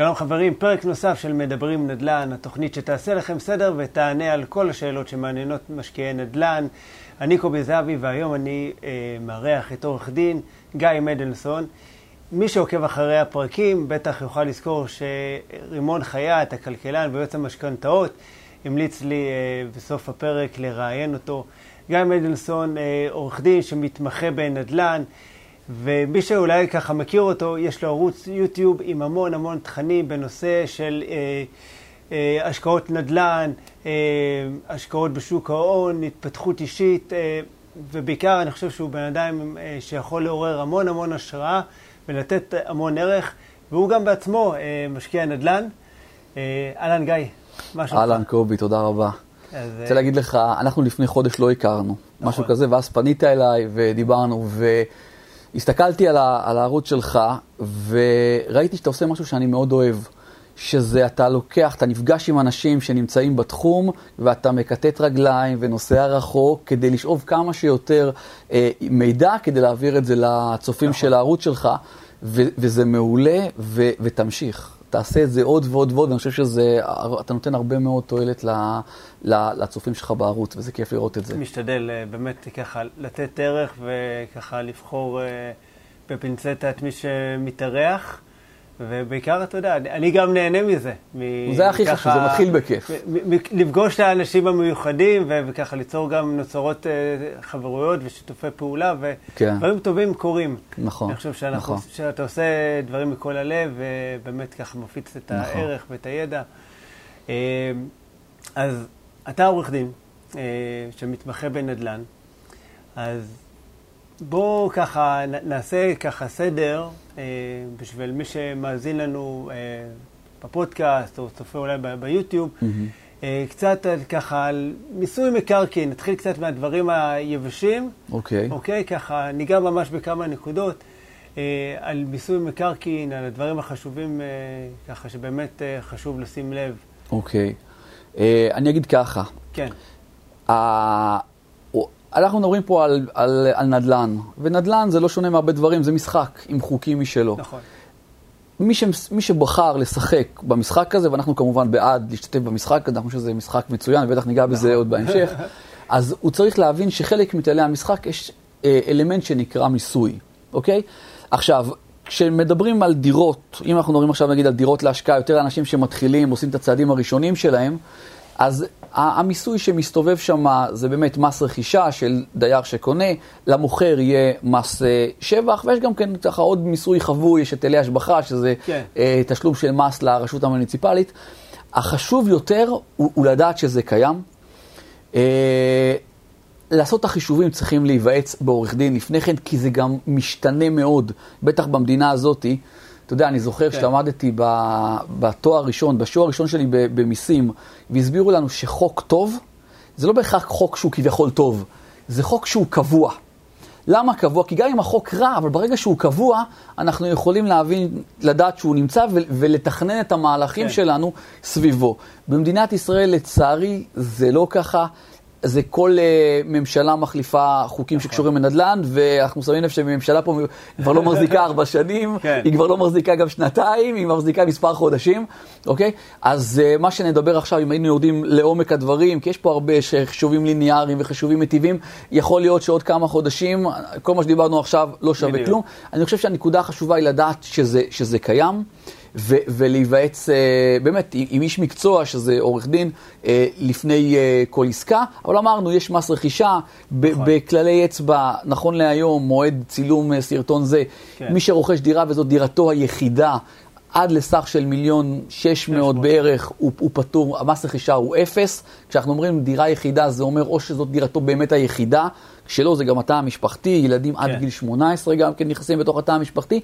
שלום חברים, פרק נוסף של מדברים נדל"ן, התוכנית שתעשה לכם סדר ותענה על כל השאלות שמעניינות משקיעי נדל"ן. אני קובי זהבי והיום אני אה, מארח את עורך דין גיא מדלסון. מי שעוקב אחרי הפרקים בטח יוכל לזכור שרימון חייט, הכלכלן ויועץ המשכנתאות, המליץ לי אה, בסוף הפרק לראיין אותו. גיא מדלסון, אה, עורך דין שמתמחה בנדל"ן. ומי שאולי ככה מכיר אותו, יש לו ערוץ יוטיוב עם המון המון תכנים בנושא של אה, אה, השקעות נדל"ן, אה, השקעות בשוק ההון, התפתחות אישית, אה, ובעיקר אני חושב שהוא בן אדם אה, שיכול לעורר המון המון השראה ולתת המון ערך, והוא גם בעצמו אה, משקיע נדל"ן. אה, אהלן גיא, מה שלומך? אהלן קובי, תודה רבה. אז... רוצה להגיד לך, אנחנו לפני חודש לא הכרנו, נכון. משהו כזה, ואז פנית אליי ודיברנו, ו... הסתכלתי על, ה, על הערוץ שלך, וראיתי שאתה עושה משהו שאני מאוד אוהב, שזה אתה לוקח, אתה נפגש עם אנשים שנמצאים בתחום, ואתה מקטט רגליים ונוסע רחוק, כדי לשאוב כמה שיותר אה, מידע, כדי להעביר את זה לצופים נכון. של הערוץ שלך, ו, וזה מעולה, ו, ותמשיך. תעשה את זה עוד ועוד ועוד, ואני חושב שאתה נותן הרבה מאוד תועלת לצופים שלך בערוץ, וזה כיף לראות את זה. משתדל אה, באמת ככה לתת ערך וככה לבחור אה, בפינצטה את מי שמתארח. ובעיקר, אתה יודע, אני גם נהנה מזה. זה הכי חשוב, זה מתחיל בכיף. לפגוש את האנשים המיוחדים, וככה ליצור גם נוצרות אה, חברויות ושיתופי פעולה, ודברים כן. טובים קורים. נכון, אני חושב שאנחנו, נכון. שאתה עושה דברים מכל הלב, ובאמת ככה מפיץ את נכון. הערך ואת הידע. אה, אז אתה עורך דין אה, שמתמחה בנדל"ן, אז בואו ככה נעשה ככה סדר בשביל מי שמאזין לנו אה, בפודקאסט או צופה אולי ביוטיוב. Mm-hmm. אה, קצת ככה על מיסוי מקרקעין, נתחיל קצת מהדברים היבשים. אוקיי. Okay. אוקיי, okay, ככה ניגע ממש בכמה נקודות. אה, על מיסוי מקרקעין, על הדברים החשובים, אה, ככה שבאמת אה, חשוב לשים לב. אוקיי. Okay. אה, אני אגיד ככה. כן. אנחנו מדברים פה על, על, על נדל"ן, ונדל"ן זה לא שונה מהרבה דברים, זה משחק עם חוקים משלו. נכון. מי, ש, מי שבחר לשחק במשחק הזה, ואנחנו כמובן בעד להשתתף במשחק הזה, אנחנו חושב שזה משחק מצוין, ובטח ניגע בזה נכון. עוד בהמשך, אז הוא צריך להבין שחלק מכללי המשחק יש אה, אלמנט שנקרא מיסוי, אוקיי? עכשיו, כשמדברים על דירות, אם אנחנו מדברים עכשיו נגיד על דירות להשקעה, יותר אנשים שמתחילים, עושים את הצעדים הראשונים שלהם, אז המיסוי שמסתובב שם זה באמת מס רכישה של דייר שקונה, למוכר יהיה מס אה, שבח, ויש גם כן ככה עוד מיסוי חבוי, יש היטלי השבחה, שזה כן. אה, תשלום של מס לרשות המוניציפלית. החשוב יותר הוא, הוא לדעת שזה קיים. אה, לעשות את החישובים צריכים להיוועץ בעורך דין לפני כן, כי זה גם משתנה מאוד, בטח במדינה הזאתי. אתה יודע, אני זוכר כן. שלמדתי בתואר הראשון, בשיעור הראשון שלי במיסים, והסבירו לנו שחוק טוב, זה לא בהכרח חוק שהוא כביכול טוב, זה חוק שהוא קבוע. למה קבוע? כי גם אם החוק רע, אבל ברגע שהוא קבוע, אנחנו יכולים להבין, לדעת שהוא נמצא ולתכנן את המהלכים כן. שלנו סביבו. במדינת ישראל, לצערי, זה לא ככה. זה כל uh, ממשלה מחליפה חוקים נכון. שקשורים לנדל"ן, ואנחנו שמים לב שממשלה פה כבר לא מחזיקה ארבע שנים, כן. היא כבר לא מחזיקה גם שנתיים, היא מחזיקה מספר חודשים, אוקיי? אז uh, מה שנדבר עכשיו, אם היינו יורדים לעומק הדברים, כי יש פה הרבה חישובים ליניאריים וחישובים מטיבים, יכול להיות שעוד כמה חודשים, כל מה שדיברנו עכשיו לא שווה בדיוק. כלום. אני חושב שהנקודה החשובה היא לדעת שזה, שזה קיים. ו- ולהיוועץ uh, באמת עם איש מקצוע, שזה עורך דין, uh, לפני uh, כל עסקה. אבל אמרנו, יש מס רכישה, נכון. בכללי אצבע, נכון להיום, מועד צילום uh, סרטון זה, כן. מי שרוכש דירה וזאת דירתו היחידה, עד לסך של מיליון שש מאות בערך, הוא, הוא פטור, המס רכישה הוא אפס. כשאנחנו אומרים דירה יחידה, זה אומר או שזאת דירתו באמת היחידה, כשלא זה גם התא המשפחתי, ילדים כן. עד גיל 18 גם כן נכנסים בתוך התא המשפחתי,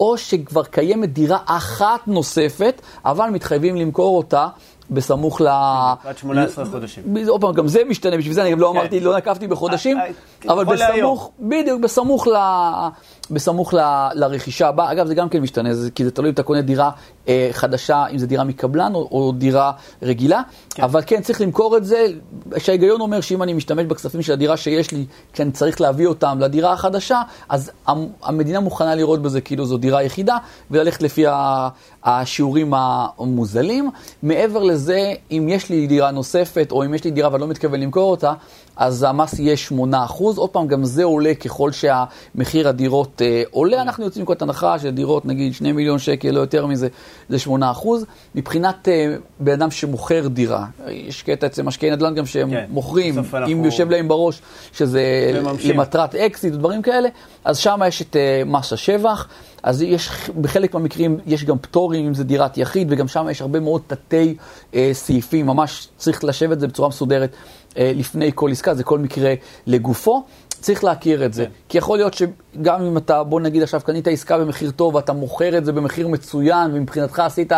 או שכבר קיימת דירה אחת נוספת, אבל מתחייבים למכור אותה בסמוך ל... עד 18 חודשים. עוד פעם, גם זה משתנה, בשביל זה אני גם לא כן. אמרתי, לא נקבתי בחודשים, אה, אה, אבל בסמוך, בדיוק, בסמוך בסמוך ל, לרכישה הבאה. אגב, זה גם כן משתנה, זה, כי זה תלוי אם אתה קונה דירה אה, חדשה, אם זה דירה מקבלן או, או דירה רגילה. כן. אבל כן, צריך למכור את זה, שההיגיון אומר שאם אני משתמש בכספים של הדירה שיש לי, כשאני צריך להביא אותם לדירה החדשה, אז המדינה מוכנה לראות בזה כאילו זו דירה יחידה, וללכת לפי השיעורים המוזלים. מעבר לזה, אם יש לי דירה נוספת, או אם יש לי דירה ואני לא מתכוון למכור אותה, אז המס יהיה 8%. עוד פעם, גם זה עולה ככל שהמחיר הדירות אה, עולה. אנחנו יוצאים מנקודת הנחה שדירות, נגיד 2 מיליון שקל, לא יותר מזה, זה 8%. מבחינת אה, בן אדם שמוכר דירה, יש קטע אצל משקיעי נדל"ן גם שהם כן, מוכרים, אם אנחנו... יושב להם בראש שזה וממשים. למטרת אקזיט ודברים כאלה, אז שם יש את אה, מס השבח. אז יש, בחלק מהמקרים יש גם פטורים, אם זה דירת יחיד, וגם שם יש הרבה מאוד תתי אה, סעיפים, ממש צריך לשבת את זה בצורה מסודרת אה, לפני כל עסקה, זה כל מקרה לגופו. צריך להכיר את זה. כן. כי יכול להיות שגם אם אתה, בוא נגיד עכשיו, קנית עסקה במחיר טוב ואתה מוכר את זה במחיר מצוין, ומבחינתך עשית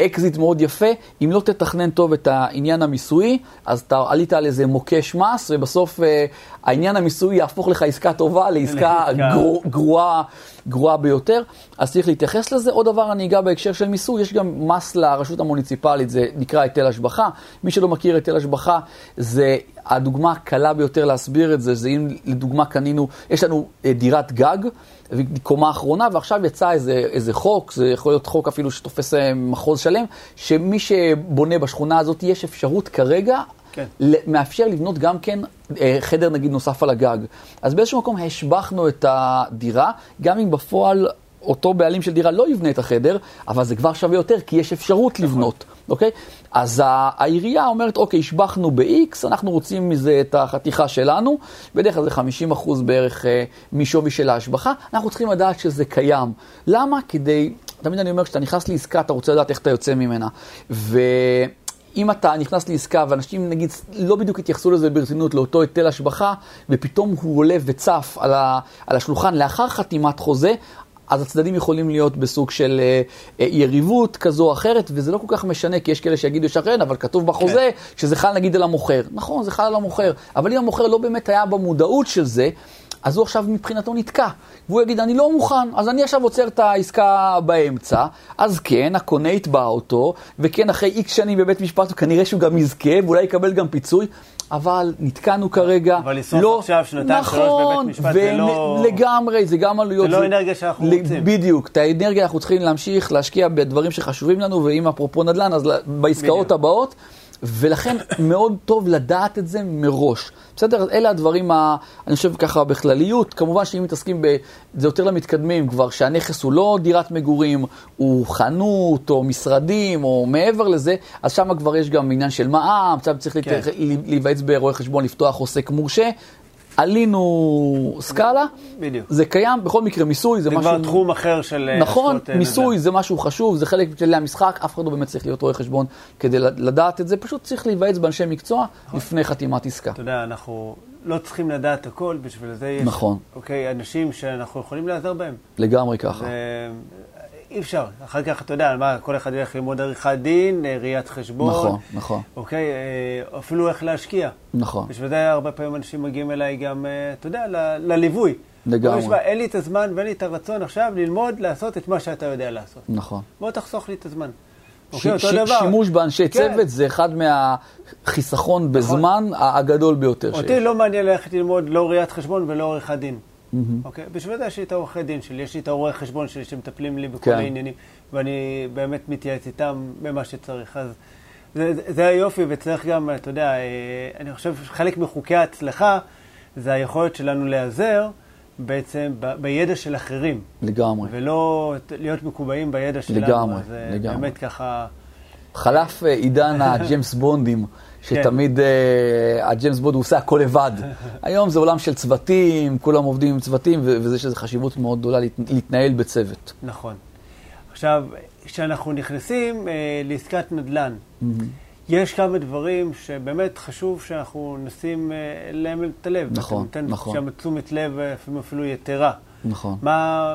אקזיט מאוד יפה, אם לא תתכנן טוב את העניין המיסויי, אז אתה עלית על איזה מוקש מס, ובסוף אה, העניין המיסויי יהפוך לך עסקה טובה לעסקה גרוע, גרועה, גרועה ביותר. אז צריך להתייחס לזה. עוד דבר אני אגע בהקשר של מיסוי, יש גם מס לרשות המוניציפלית, זה נקרא היטל השבחה. מי שלא מכיר היטל השבחה, זה הדוגמה הקלה ביותר להסביר את זה, זה אם לדוגמה קנינו, יש לנו אה, דירת גג. קומה אחרונה, ועכשיו יצא איזה, איזה חוק, זה יכול להיות חוק אפילו שתופס אה, מחוז שלם, שמי שבונה בשכונה הזאת, יש אפשרות כרגע, כן. מאפשר לבנות גם כן אה, חדר נגיד נוסף על הגג. אז באיזשהו מקום השבחנו את הדירה, גם אם בפועל אותו בעלים של דירה לא יבנה את החדר, אבל זה כבר שווה יותר, כי יש אפשרות נכון. לבנות, אוקיי? אז העירייה אומרת, אוקיי, השבחנו ב-X, אנחנו רוצים מזה את החתיכה שלנו, בדרך כלל זה 50 אחוז בערך אה, משווי של ההשבחה, אנחנו צריכים לדעת שזה קיים. למה? כדי, תמיד אני אומר, כשאתה נכנס לעסקה, אתה רוצה לדעת איך אתה יוצא ממנה. ו... אם אתה נכנס לעסקה ואנשים נגיד לא בדיוק התייחסו לזה ברצינות, לאותו היטל השבחה, ופתאום הוא עולה וצף על השולחן לאחר חתימת חוזה, אז הצדדים יכולים להיות בסוג של אה, אה, יריבות כזו או אחרת, וזה לא כל כך משנה, כי יש כאלה שיגידו שכן, אבל כתוב בחוזה כן. שזה חל נגיד על המוכר. נכון, זה חל על המוכר, אבל אם המוכר לא באמת היה במודעות של זה, אז הוא עכשיו מבחינתו נתקע. והוא יגיד, אני לא מוכן, אז אני עכשיו עוצר את העסקה באמצע. אז כן, הקונה יתבע אותו, וכן, אחרי איקס שנים בבית משפט, כנראה שהוא גם יזכה, ואולי יקבל גם פיצוי. אבל נתקענו כרגע. אבל לסוף לא, עכשיו שנתיים נכון, שלוש בבית משפט זה לא... לגמרי, זה גם עלויות. זה לא אנרגיה שאנחנו רוצים. בדיוק, את האנרגיה אנחנו צריכים להמשיך להשקיע בדברים שחשובים לנו, ואם אפרופו נדל"ן, אז בעסקאות בדיוק. הבאות. ולכן מאוד טוב לדעת את זה מראש. בסדר? אלה הדברים, ה, אני חושב ככה בכלליות. כמובן שאם מתעסקים ב... זה יותר למתקדמים כבר, שהנכס הוא לא דירת מגורים, הוא חנות או משרדים או מעבר לזה, אז שם כבר יש גם עניין של מע"מ, עכשיו צריך כן. להיוועץ ברואה חשבון, לפתוח עוסק מורשה. עלינו סקאלה, בדיוק. זה קיים, בכל מקרה מיסוי זה, זה משהו... זה כבר תחום אחר של... אה, נכון, אה, מיסוי זה משהו חשוב, זה חלק מכללי המשחק, אף אחד לא באמת צריך להיות רואה חשבון כדי לדעת את זה, פשוט צריך להיוועץ באנשי מקצוע נכון. לפני חתימת עסקה. אתה יודע, אנחנו לא צריכים לדעת הכל, בשביל זה יש... נכון. אוקיי, אנשים שאנחנו יכולים לעזור בהם. לגמרי ככה. אי אפשר. אחר כך, אתה יודע, מה, כל אחד ילך ללמוד עריכת דין, ראיית חשבון. נכון, נכון. אוקיי, אה, אפילו איך להשקיע. נכון. בשביל זה הרבה פעמים אנשים מגיעים אליי גם, אה, אתה יודע, ל- לליווי. לגמרי. שמה, אין לי את הזמן ואין לי את הרצון עכשיו ללמוד לעשות את מה שאתה יודע לעשות. נכון. בוא תחסוך לי את הזמן. ש- אוקיי, ש- דבר. שימוש באנשי כן. צוות זה אחד מהחיסכון נכון. בזמן הגדול ביותר אותי שיש. אותי לא מעניין ללכת ללמוד לא ראיית חשבון ולא עריכת דין. Mm-hmm. אוקיי? בשביל זה יש לי את העורכי דין שלי, יש לי את העורכי חשבון שלי שמטפלים לי בכל כן. העניינים, ואני באמת מתייעץ איתם במה שצריך. אז זה, זה, היופי, וצריך גם, אתה יודע, אה, אני חושב שחלק מחוקי ההצלחה זה היכולת שלנו להיעזר בעצם ב, בידע של אחרים. לגמרי. ולא להיות מקובעים בידע שלנו. לגמרי, זה לגמרי. באמת ככה... חלף אה, עידן הג'יימס בונדים. שתמיד כן. uh, הג'יימס בונד הוא עושה הכל לבד. היום זה עולם של צוותים, כולם עובדים עם צוותים, וזה שזה חשיבות מאוד גדולה להת, להתנהל בצוות. נכון. עכשיו, כשאנחנו נכנסים uh, לעסקת נדל"ן, mm-hmm. יש כמה דברים שבאמת חשוב שאנחנו נשים uh, להם את הלב. נכון, נכון. שם תשומת לב אפילו יתרה. נכון. מה,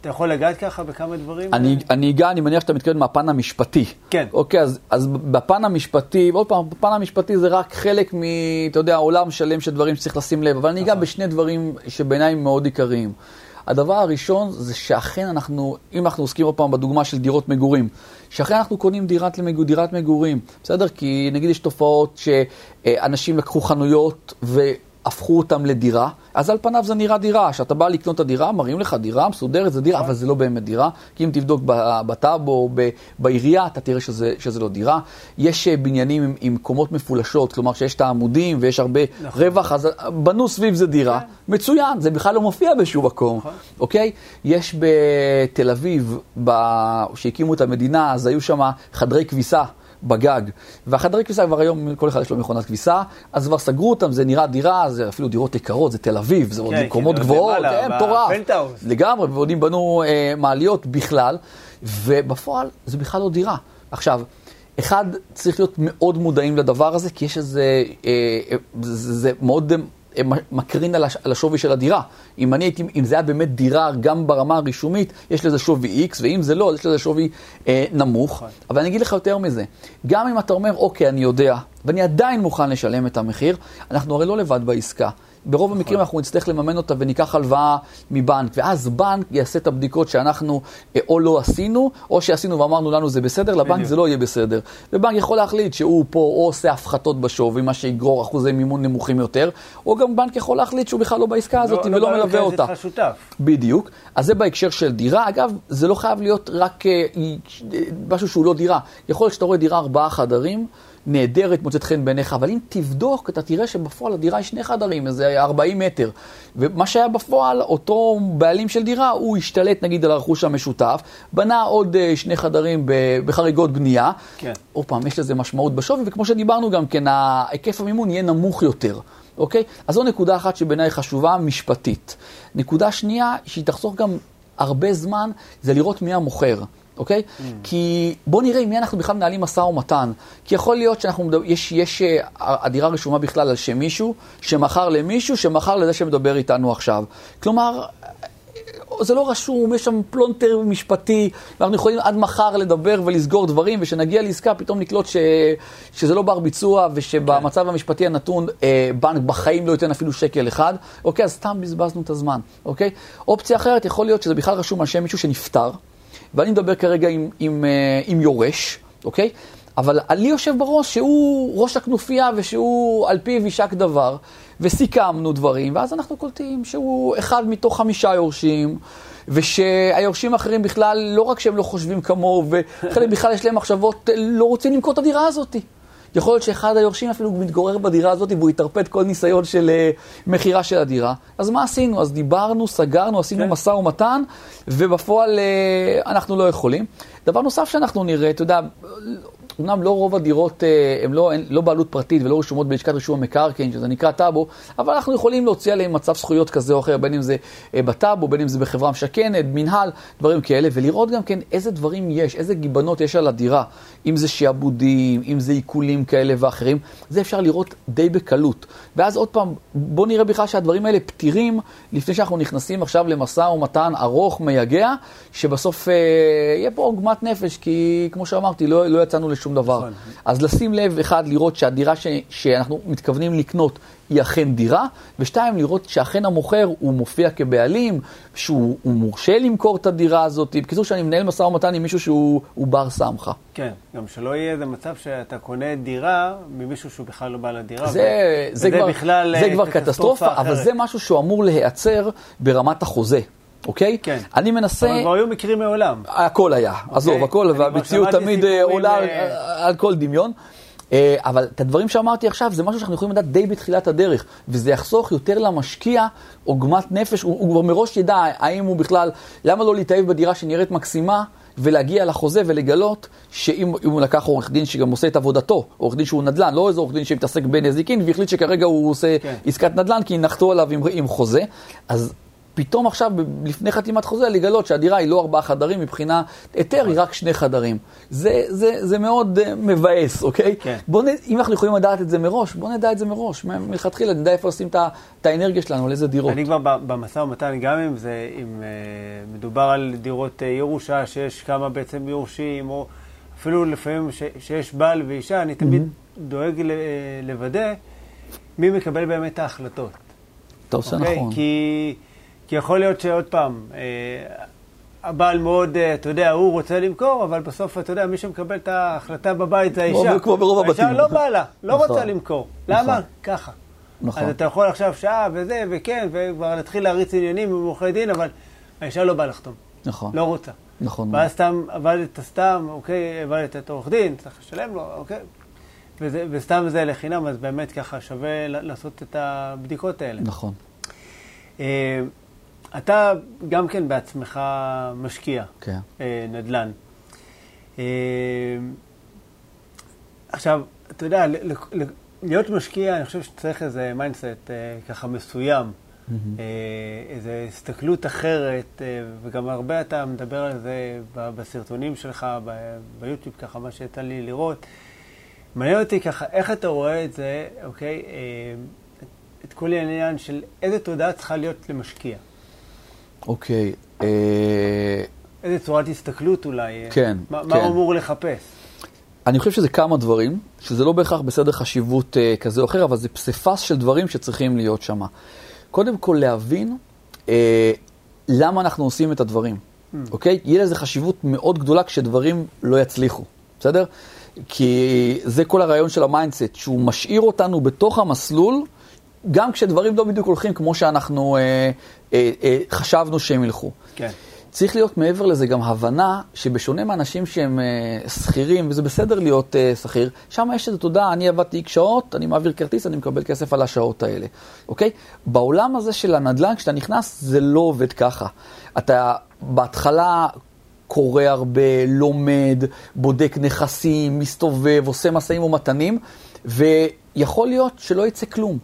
אתה יכול לגעת ככה בכמה דברים? אני, אני אגע, אני מניח שאתה מתכוון מהפן המשפטי. כן. אוקיי, אז, אז בפן המשפטי, עוד פעם, בפן המשפטי זה רק חלק מ... אתה יודע, עולם שלם של דברים שצריך לשים לב, אבל אני אגע נכון. בשני דברים שבעיניי הם מאוד עיקריים. הדבר הראשון זה שאכן אנחנו, אם אנחנו עוסקים עוד פעם בדוגמה של דירות מגורים, שאכן אנחנו קונים דירת, למגור, דירת מגורים, בסדר? כי נגיד יש תופעות שאנשים לקחו חנויות ו... הפכו אותם לדירה, אז על פניו זה נראה דירה. כשאתה בא לקנות את הדירה, מראים לך דירה מסודרת, זה דירה, אבל זה לא באמת דירה. כי אם תבדוק בטאבו או בעירייה, אתה תראה שזה, שזה לא דירה. יש אה, בניינים עם, עם קומות מפולשות, כלומר שיש את העמודים ויש הרבה נכון. רווח, אז בנו סביב זה דירה. כן. מצוין, זה בכלל לא מופיע בשום מקום, נכון. אוקיי? יש בתל אביב, כשהקימו את המדינה, אז היו שם חדרי כביסה. בגג. והחדרי כביסה כבר היום, כל אחד יש לו מכונת כביסה, אז כבר סגרו אותם, זה נראה דירה, זה אפילו דירות יקרות, זה תל אביב, זה עוד כן, מקומות כן, גבוהות, כן, מטורף. לגמרי, ועוד אם בנו אה, מעליות בכלל, ובפועל זה בכלל לא דירה. עכשיו, אחד, צריך להיות מאוד מודעים לדבר הזה, כי יש איזה, אה, אה, זה, זה מאוד מקרין על, הש, על השווי של הדירה. אם אני הייתי, אם זה היה באמת דירה גם ברמה הרישומית, יש לזה שווי X, ואם זה לא, אז יש לזה שווי אה, נמוך. נכון. אבל אני אגיד לך יותר מזה, גם אם אתה אומר, אוקיי, אני יודע, ואני עדיין מוכן לשלם את המחיר, אנחנו הרי לא לבד בעסקה. ברוב המקרים נכון. אנחנו נצטרך לממן אותה וניקח הלוואה מבנק, ואז בנק יעשה את הבדיקות שאנחנו אה, או לא עשינו, או שעשינו ואמרנו לנו זה בסדר, לבנק זה לא יהיה בסדר. ובנק יכול להחליט שהוא פה או עושה הפחתות בשווי, מה שיגרור אחוזי מימון נמוכים יותר, או גם בנק יכול להחליט שהוא בכלל לא בעסקה הזאת לא, ולא לא מלווה אותה. בדיוק. אז זה בהקשר של דירה. אגב, זה לא חייב להיות רק אה, משהו שהוא לא דירה. יכול להיות שאתה רואה דירה ארבעה חדרים, נהדרת, מוצאת חן בעיניך, אבל אם תבדוק, אתה תראה שבפועל הדירה היא שני חדרים, איזה 40 מטר. ומה שהיה בפועל, אותו בעלים של דירה, הוא השתלט נגיד על הרכוש המשותף, בנה עוד אה, שני חדרים בחריגות בנייה. כן. עוד פעם, יש לזה משמעות בשווי, וכמו שדיברנו גם כן, היקף המימון יהיה נמוך יותר. אוקיי? אז זו נקודה אחת שבעיניי חשובה, משפטית. נקודה שנייה, שהיא תחסוך גם הרבה זמן, זה לראות מי המוכר. אוקיי? Mm. כי בואו נראה עם מי אנחנו בכלל מנהלים משא ומתן. כי יכול להיות שאנחנו, מדבר, יש, יש, אה, הדירה רשומה בכלל על שם מישהו, שמכר למישהו, שמכר לזה שמדבר איתנו עכשיו. כלומר, זה לא רשום, יש שם פלונטר משפטי, ואנחנו יכולים עד מחר לדבר ולסגור דברים, ושנגיע לעסקה פתאום נקלוט ש, שזה לא בר ביצוע, ושבמצב כן. המשפטי הנתון אה, בנק בחיים לא ייתן אפילו שקל אחד, אוקיי, אז סתם בזבזנו את הזמן, אוקיי? אופציה אחרת יכול להיות שזה בכלל רשום על שם מישהו שנפטר. ואני מדבר כרגע עם, עם, אה, עם יורש, אוקיי? אבל לי יושב בראש שהוא ראש הכנופיה ושהוא על פיו יישק דבר, וסיכמנו דברים, ואז אנחנו קולטים שהוא אחד מתוך חמישה יורשים, ושהיורשים האחרים בכלל, לא רק שהם לא חושבים כמוהו, וחלק בכלל יש להם מחשבות, לא רוצים למכור את הדירה הזאת. יכול להיות שאחד היורשים אפילו מתגורר בדירה הזאת והוא יטרפד כל ניסיון של uh, מכירה של הדירה. אז מה עשינו? אז דיברנו, סגרנו, עשינו כן. משא ומתן, ובפועל uh, אנחנו לא יכולים. דבר נוסף שאנחנו נראה, אתה יודע, אמנם לא רוב הדירות הן אה, לא, לא בעלות פרטית ולא רשומות בלשכת רישום המקרקעין, שזה נקרא טאבו, אבל אנחנו יכולים להוציא עליהן מצב זכויות כזה או אחר, בין אם זה אה, בטאבו, בין אם זה בחברה משכנת, מנהל, דברים כאלה, ולראות גם כן איזה דברים יש, איזה גיבנות יש על הדירה, אם זה שעבודים, אם זה עיקולים כאלה ואחרים, זה אפשר לראות די בקלות. ואז עוד פעם, בואו נראה בכלל שהדברים האלה פתירים לפני שאנחנו נכנסים עכשיו למשא ומתן ארוך, מייגע, שבסוף אה, יהיה פה עוגמת נפש, כי כמו שאמרתי, לא, לא יצאנו לשום דבר. נכון. אז לשים לב, אחד, לראות שהדירה ש, שאנחנו מתכוונים לקנות היא אכן דירה, ושתיים, לראות שאכן המוכר הוא מופיע כבעלים, שהוא מורשה למכור את הדירה הזאת. בקיצור, שאני מנהל משא ומתן עם מישהו שהוא בר סמכה. כן, גם שלא יהיה איזה מצב שאתה קונה דירה ממישהו שהוא בכלל לא בעל הדירה. זה, ו... זה, כבר, בכלל זה כבר קטסטרופה, אחרת. אבל זה משהו שהוא אמור להיעצר ברמת החוזה. אוקיי? כן. אני מנסה... אבל כבר היו מקרים מעולם. הכל היה, אוקיי? עזוב, הכל, והמציאות תמיד אה, עולה אה, על כל דמיון. אה, אבל את הדברים שאמרתי עכשיו, זה משהו שאנחנו יכולים לדעת די בתחילת הדרך, וזה יחסוך יותר למשקיע עוגמת נפש, הוא, הוא כבר מראש ידע האם הוא בכלל, למה לא להתאהב בדירה שנראית מקסימה, ולהגיע לחוזה ולגלות שאם הוא לקח עורך דין שגם עושה את עבודתו, עורך דין שהוא נדל"ן, לא איזה עורך דין שמתעסק בנזיקין, והחליט שכרגע הוא עושה כן. עסקת נדל"ן כי נחתו עליו עם, עם חוזה, אז פתאום עכשיו, לפני חתימת חוזה, לגלות שהדירה היא לא ארבעה חדרים, מבחינה היתר היא רק שני חדרים. זה, זה, זה מאוד uh, מבאס, אוקיי? כן. בוא נ... אם אנחנו יכולים לדעת את זה מראש, בוא נדע את זה מראש. מלכתחילה נדע איפה לשים את האנרגיה שלנו, על איזה דירות. אני כבר במשא ומתן, גם אם זה, אם uh, מדובר על דירות uh, ירושה, שיש כמה בעצם יורשים, או אפילו לפעמים ש, שיש בעל ואישה, אני תמיד mm-hmm. דואג ל, לוודא מי מקבל באמת ההחלטות. אתה עושה okay? נכון. כי... כי יכול להיות שעוד פעם, אה, הבעל מאוד, אה, אתה יודע, הוא רוצה למכור, אבל בסוף, אתה יודע, מי שמקבל את ההחלטה בבית זה האישה. כמו ברוב הבתים. האישה לא בא לה, לא נכון. רוצה למכור. נכון. למה? ככה. נכון. אז אתה יכול עכשיו שעה וזה, וכן, וכבר להתחיל להריץ עניינים עם עורכי דין, אבל האישה לא באה לחתום, נכון. לא רוצה. נכון. ואז סתם עבדת סתם, אוקיי, עבדת את עורך דין, צריך לשלם לו, אוקיי. וזה, וסתם זה לחינם, אז באמת ככה שווה לעשות את הבדיקות האלה. נכון. אתה גם כן בעצמך משקיע, כן. אה, נדל"ן. אה, עכשיו, אתה יודע, ל- ל- ל- להיות משקיע, אני חושב שצריך איזה mindset אה, ככה מסוים, אה, איזו הסתכלות אחרת, וגם הרבה אתה מדבר על זה ב- בסרטונים שלך, ב- ביוטיוב, ככה, מה שיצא לי לראות. מעניין אותי ככה, איך אתה רואה את זה, אוקיי, את כל העניין של איזה תודעה צריכה להיות למשקיע. אוקיי. אה, איזה צורת הסתכלות אולי. אה, כן, מה, כן. מה הוא אמור לחפש? אני חושב שזה כמה דברים, שזה לא בהכרח בסדר חשיבות אה, כזה או אחר, אבל זה פסיפס של דברים שצריכים להיות שם. קודם כל להבין אה, למה אנחנו עושים את הדברים, Mm. אוקיי? יהיה לזה חשיבות מאוד גדולה כשדברים לא יצליחו, בסדר? כי זה כל הרעיון של ה mindset, שהוא משאיר אותנו בתוך המסלול, גם כשדברים לא בדיוק הולכים כמו שאנחנו אה, אה, אה, חשבנו שהם ילכו. כן. צריך להיות מעבר לזה גם הבנה שבשונה מאנשים שהם אה, שכירים, וזה בסדר להיות אה, שכיר, שם יש איזו תודעה, אני עבדתי איקס שעות, אני מעביר כרטיס, אני מקבל כסף על השעות האלה, אוקיי? בעולם הזה של הנדל"ן, כשאתה נכנס, זה לא עובד ככה. אתה בהתחלה קורא הרבה, לומד, בודק נכסים, מסתובב, עושה משאים ומתנים, ויכול להיות שלא יצא כלום.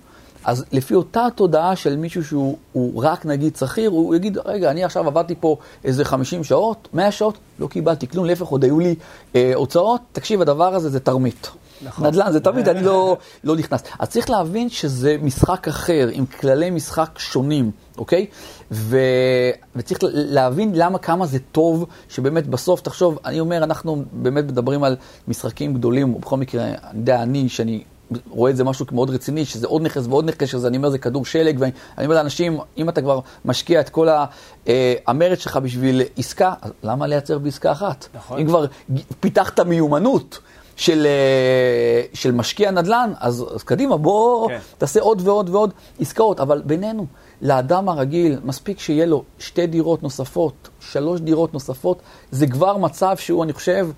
אז לפי אותה תודעה של מישהו שהוא הוא רק נגיד שכיר, הוא יגיד, רגע, אני עכשיו עבדתי פה איזה 50 שעות, 100 שעות, לא קיבלתי כלום, להפך, עוד היו לי אה, הוצאות, תקשיב, הדבר הזה זה תרמית. נכון. נדל"ן זה תרמית, אני לא, לא נכנס. אז צריך להבין שזה משחק אחר, עם כללי משחק שונים, אוקיי? ו... וצריך להבין למה, כמה זה טוב, שבאמת בסוף, תחשוב, אני אומר, אנחנו באמת מדברים על משחקים גדולים, ובכל מקרה, אני יודע, אני, שאני רואה את זה משהו מאוד רציני, שזה עוד נכס ועוד נכס, שזה אני אומר זה כדור שלג, ואני אני אומר לאנשים, אם אתה כבר משקיע את כל אה, המרץ שלך בשביל עסקה, אז למה לייצר בעסקה אחת? נכון. אם כבר פיתחת מיומנות של, אה, של משקיע נדל"ן, אז, אז קדימה, בוא כן. תעשה עוד ועוד ועוד עסקאות, אבל בינינו, לאדם הרגיל, מספיק שיהיה לו שתי דירות נוספות, שלוש דירות נוספות, זה כבר מצב שהוא, אני חושב,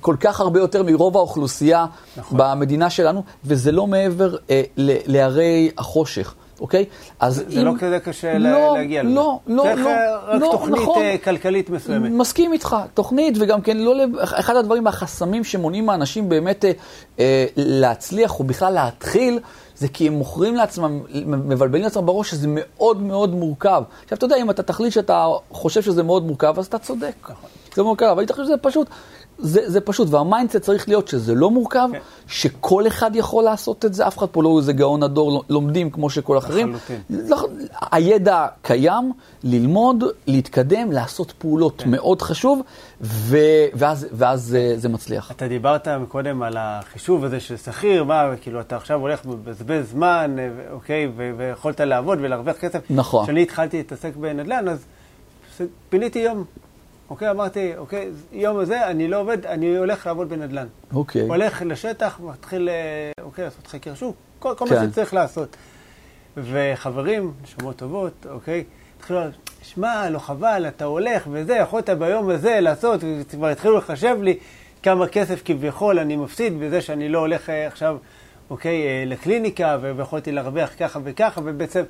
כל כך הרבה יותר מרוב האוכלוסייה נכון. במדינה שלנו, וזה לא מעבר אה, ל- להרי החושך. אוקיי? אז זה לא כזה קשה לא, להגיע לזה. לא, לא, צריך לא, אה, רק לא, תוכנית נכון. אה, כלכלית מסוימת. מסכים איתך, תוכנית, וגם כן, לא, אחד הדברים, החסמים שמונעים מאנשים באמת אה, אה, להצליח, או בכלל להתחיל, זה כי הם מוכרים לעצמם, מבלבלים לעצמם בראש שזה מאוד מאוד מורכב. עכשיו, אתה יודע, אם אתה תחליט שאתה חושב שזה מאוד מורכב, אז אתה צודק. נכון. זה מורכב, אבל אתה חושב שזה פשוט. זה, זה פשוט, וה mindset צריך להיות שזה לא מורכב, כן. שכל אחד יכול לעשות את זה, אף אחד פה לא איזה גאון הדור, לומדים כמו שכל אחרים. לחלוטין. לא, הידע קיים, ללמוד, להתקדם, לעשות פעולות כן. מאוד חשוב, ו, ואז, ואז זה, זה מצליח. אתה דיברת קודם על החישוב הזה של שכיר, מה, כאילו, אתה עכשיו הולך מבזבז זמן, אה, אוקיי, ו- ויכולת לעבוד ולהרוויח כסף. נכון. כשאני התחלתי להתעסק בנדל"ן, אז פיניתי יום. אוקיי, אמרתי, אוקיי, יום הזה אני לא עובד, אני הולך לעבוד בנדל"ן. אוקיי. הולך לשטח, מתחיל, אה, אוקיי, לעשות חקר שוק, כל, כל כן. מה שצריך לעשות. וחברים, נשמות טובות, אוקיי, התחילו, שמע, לא חבל, אתה הולך וזה, יכולת ביום הזה לעשות, וכבר התחילו לחשב לי כמה כסף כביכול אני מפסיד בזה שאני לא הולך אה, עכשיו, אוקיי, אה, לקליניקה, ויכולתי להרוויח ככה וככה, ובעצם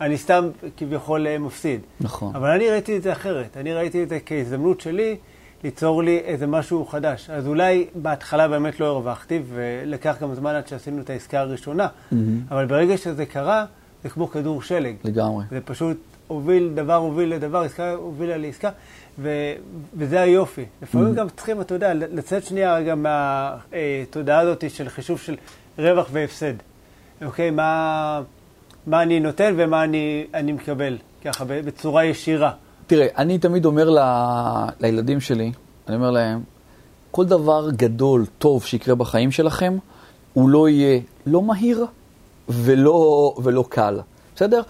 אני סתם כביכול אה, מפסיד. נכון. אבל אני ראיתי את זה אחרת. אני ראיתי את זה כהזדמנות שלי ליצור לי איזה משהו חדש. אז אולי בהתחלה באמת לא הרווחתי, ולקח גם זמן עד שעשינו את העסקה הראשונה, מהמם. אבל ברגע שזה קרה, זה כמו כדור שלג. לגמרי. זה פשוט הוביל, דבר הוביל לדבר, עסקה הובילה לעסקה, ו, וזה היופי. לפעמים גם צריכים, אתה יודע, לצאת שנייה רגע מהתודעה הזאת של חישוב של רווח והפסד. אוקיי, מה, מה אני נותן ומה אני, אני מקבל, ככה, בצורה ישירה. תראה, אני תמיד אומר ל... לילדים שלי, אני אומר להם, כל דבר גדול, טוב שיקרה בחיים שלכם, הוא לא יהיה לא מהיר ולא, ולא קל, בסדר?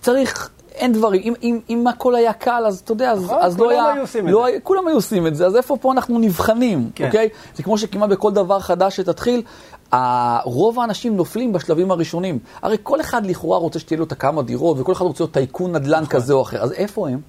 צריך אין דברים, אם, אם, אם הכל היה קל, אז אתה יודע, אז, נכון, אז לא כולם היה... היו עושים את לא זה. היה, כולם היו עושים את זה, אז איפה פה אנחנו נבחנים, כן. אוקיי? זה כמו שכמעט בכל דבר חדש שתתחיל, רוב האנשים נופלים בשלבים הראשונים. הרי כל אחד לכאורה רוצה שתהיה לו את הכמה דירות, וכל אחד רוצה להיות טייקון נדל"ן נכון. כזה או אחר, אז איפה הם?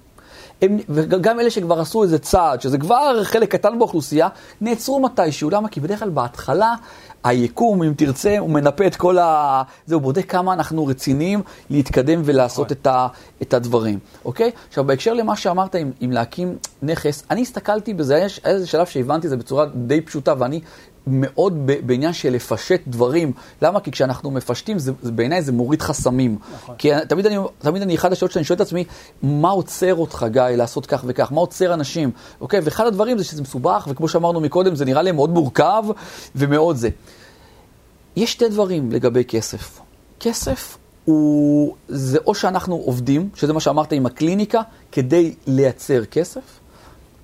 הם, וגם אלה שכבר עשו איזה צעד, שזה כבר חלק קטן באוכלוסייה, נעצרו מתישהו. למה? כי בדרך כלל בהתחלה, היקום, אם תרצה, הוא מנפה את כל ה... זה, הוא בודק כמה אנחנו רציניים להתקדם ולעשות את, ה, את הדברים, אוקיי? עכשיו, בהקשר למה שאמרת עם, עם להקים נכס, אני הסתכלתי בזה, היה איזה שלב שהבנתי את זה בצורה די פשוטה, ואני מאוד בעניין של לפשט דברים. למה? כי כשאנחנו מפשטים, זה, זה, בעיניי זה מוריד חסמים. נכון. כי תמיד אני, תמיד אני, אחד השאלות שאני שואל את עצמי, מה עוצר אותך, גיא, לעשות כך וכך? מה עוצר אנשים? אוקיי? ואחד הדברים זה שזה מסובך, וכמו שאמרנו מקודם, זה נראה לי מאוד מורכב ומאוד זה. יש שתי דברים לגבי כסף. כסף הוא, זה או שאנחנו עובדים, שזה מה שאמרת עם הקליניקה, כדי לייצר כסף,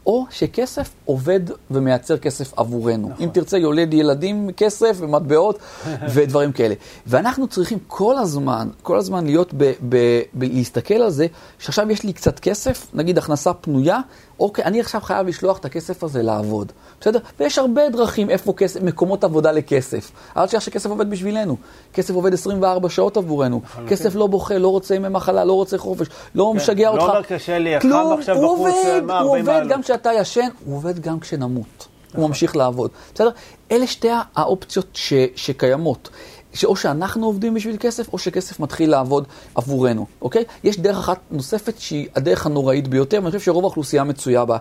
או שכסף עובד ומייצר כסף עבורנו. נכון. אם תרצה, יולד ילדים כסף ומטבעות ודברים כאלה. ואנחנו צריכים כל הזמן, כל הזמן להיות, ב, ב, ב, להסתכל על זה, שעכשיו יש לי קצת כסף, נגיד הכנסה פנויה, אוקיי, אני עכשיו חייב לשלוח את הכסף הזה לעבוד, בסדר? ויש הרבה דרכים איפה כסף, מקומות עבודה לכסף. אל תשכח שכסף עובד בשבילנו. כסף עובד 24 שעות עבורנו. כסף לא בוכה, לא רוצה ימי מחלה, לא רוצה חופש, לא משגע לא אותך. אומר קשה לי, כלום, עכשיו הוא בחוץ, עובד, הוא 40 עובד. גם כשאתה ישן, הוא עובד גם כשנמות. הוא ממשיך לעבוד. בסדר? אלה שתי האופציות ש, שקיימות. שאו שאנחנו עובדים בשביל כסף, או שכסף מתחיל לעבוד עבורנו, אוקיי? יש דרך אחת נוספת שהיא הדרך הנוראית ביותר, ואני חושב שרוב האוכלוסייה מצויה בה.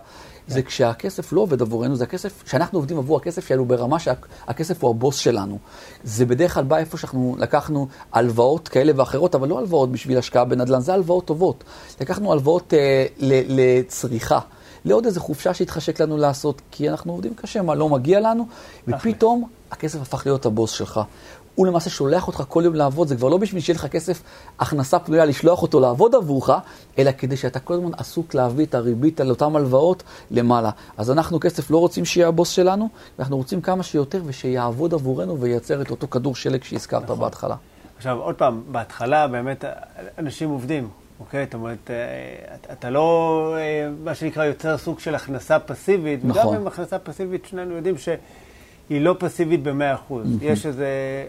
זה כשהכסף לא עובד עבורנו, זה הכסף, שאנחנו עובדים עבור הכסף שלנו ברמה שהכסף הוא הבוס שלנו. זה בדרך כלל בא איפה שאנחנו לקחנו הלוואות כאלה ואחרות, אבל לא הלוואות בשביל השקעה בנדל"ן, זה הלוואות טובות. לקחנו הלוואות אה, ל- לצריכה. לעוד איזה חופשה שהתחשק לנו לעשות, כי אנחנו עובדים קשה, מה לא מגיע לנו, ופתאום הכסף הפך להיות הבוס שלך. הוא למעשה שולח אותך כל יום לעבוד, זה כבר לא בשביל שיהיה לך כסף, הכנסה פנויה לשלוח אותו לעבוד עבורך, אלא כדי שאתה כל הזמן עסוק להביא את הריבית על אותן הלוואות למעלה. אז אנחנו כסף לא רוצים שיהיה הבוס שלנו, ואנחנו רוצים כמה שיותר ושיעבוד עבורנו וייצר את אותו כדור שלג שהזכרת נכון. בהתחלה. עכשיו, עוד פעם, בהתחלה באמת אנשים עובדים, אוקיי? זאת אומרת, אה, אתה- לא, אה, מה שנקרא, יוצר סוג של הכנסה פסיבית. נכון. וגם עם הכנסה פסיבית, שנינו יודעים שהיא לא פסיבית ב-100%. יש איזו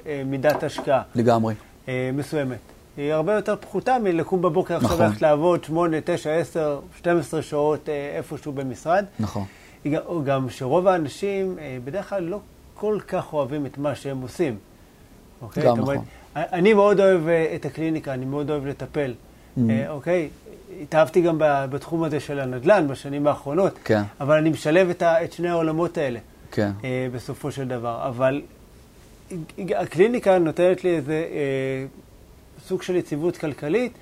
אה, מידת השקעה לגמרי. אה, מסוימת. היא הרבה יותר פחותה מלקום בבוקר עכשיו נכון. ללכת לעבוד 8, 9, 10, 12 שעות אה, איפשהו במשרד. נכון. היא גם- שרוב האנשים בדרך כלל לא כל כך אוהבים את מה שהם עושים. אוקיי? גם זאת אומרת, נכון. אני מאוד אוהב את הקליניקה, אני מאוד אוהב לטפל. Mhm. אה, אוקיי? התאהבתי גם בתחום הזה של הנדל"ן בשנים האחרונות, כן. אבל אני משלב את, ה, את שני העולמות האלה כן. אה, בסופו של דבר. אבל הקליניקה נותנת לי איזה אה, סוג של יציבות כלכלית,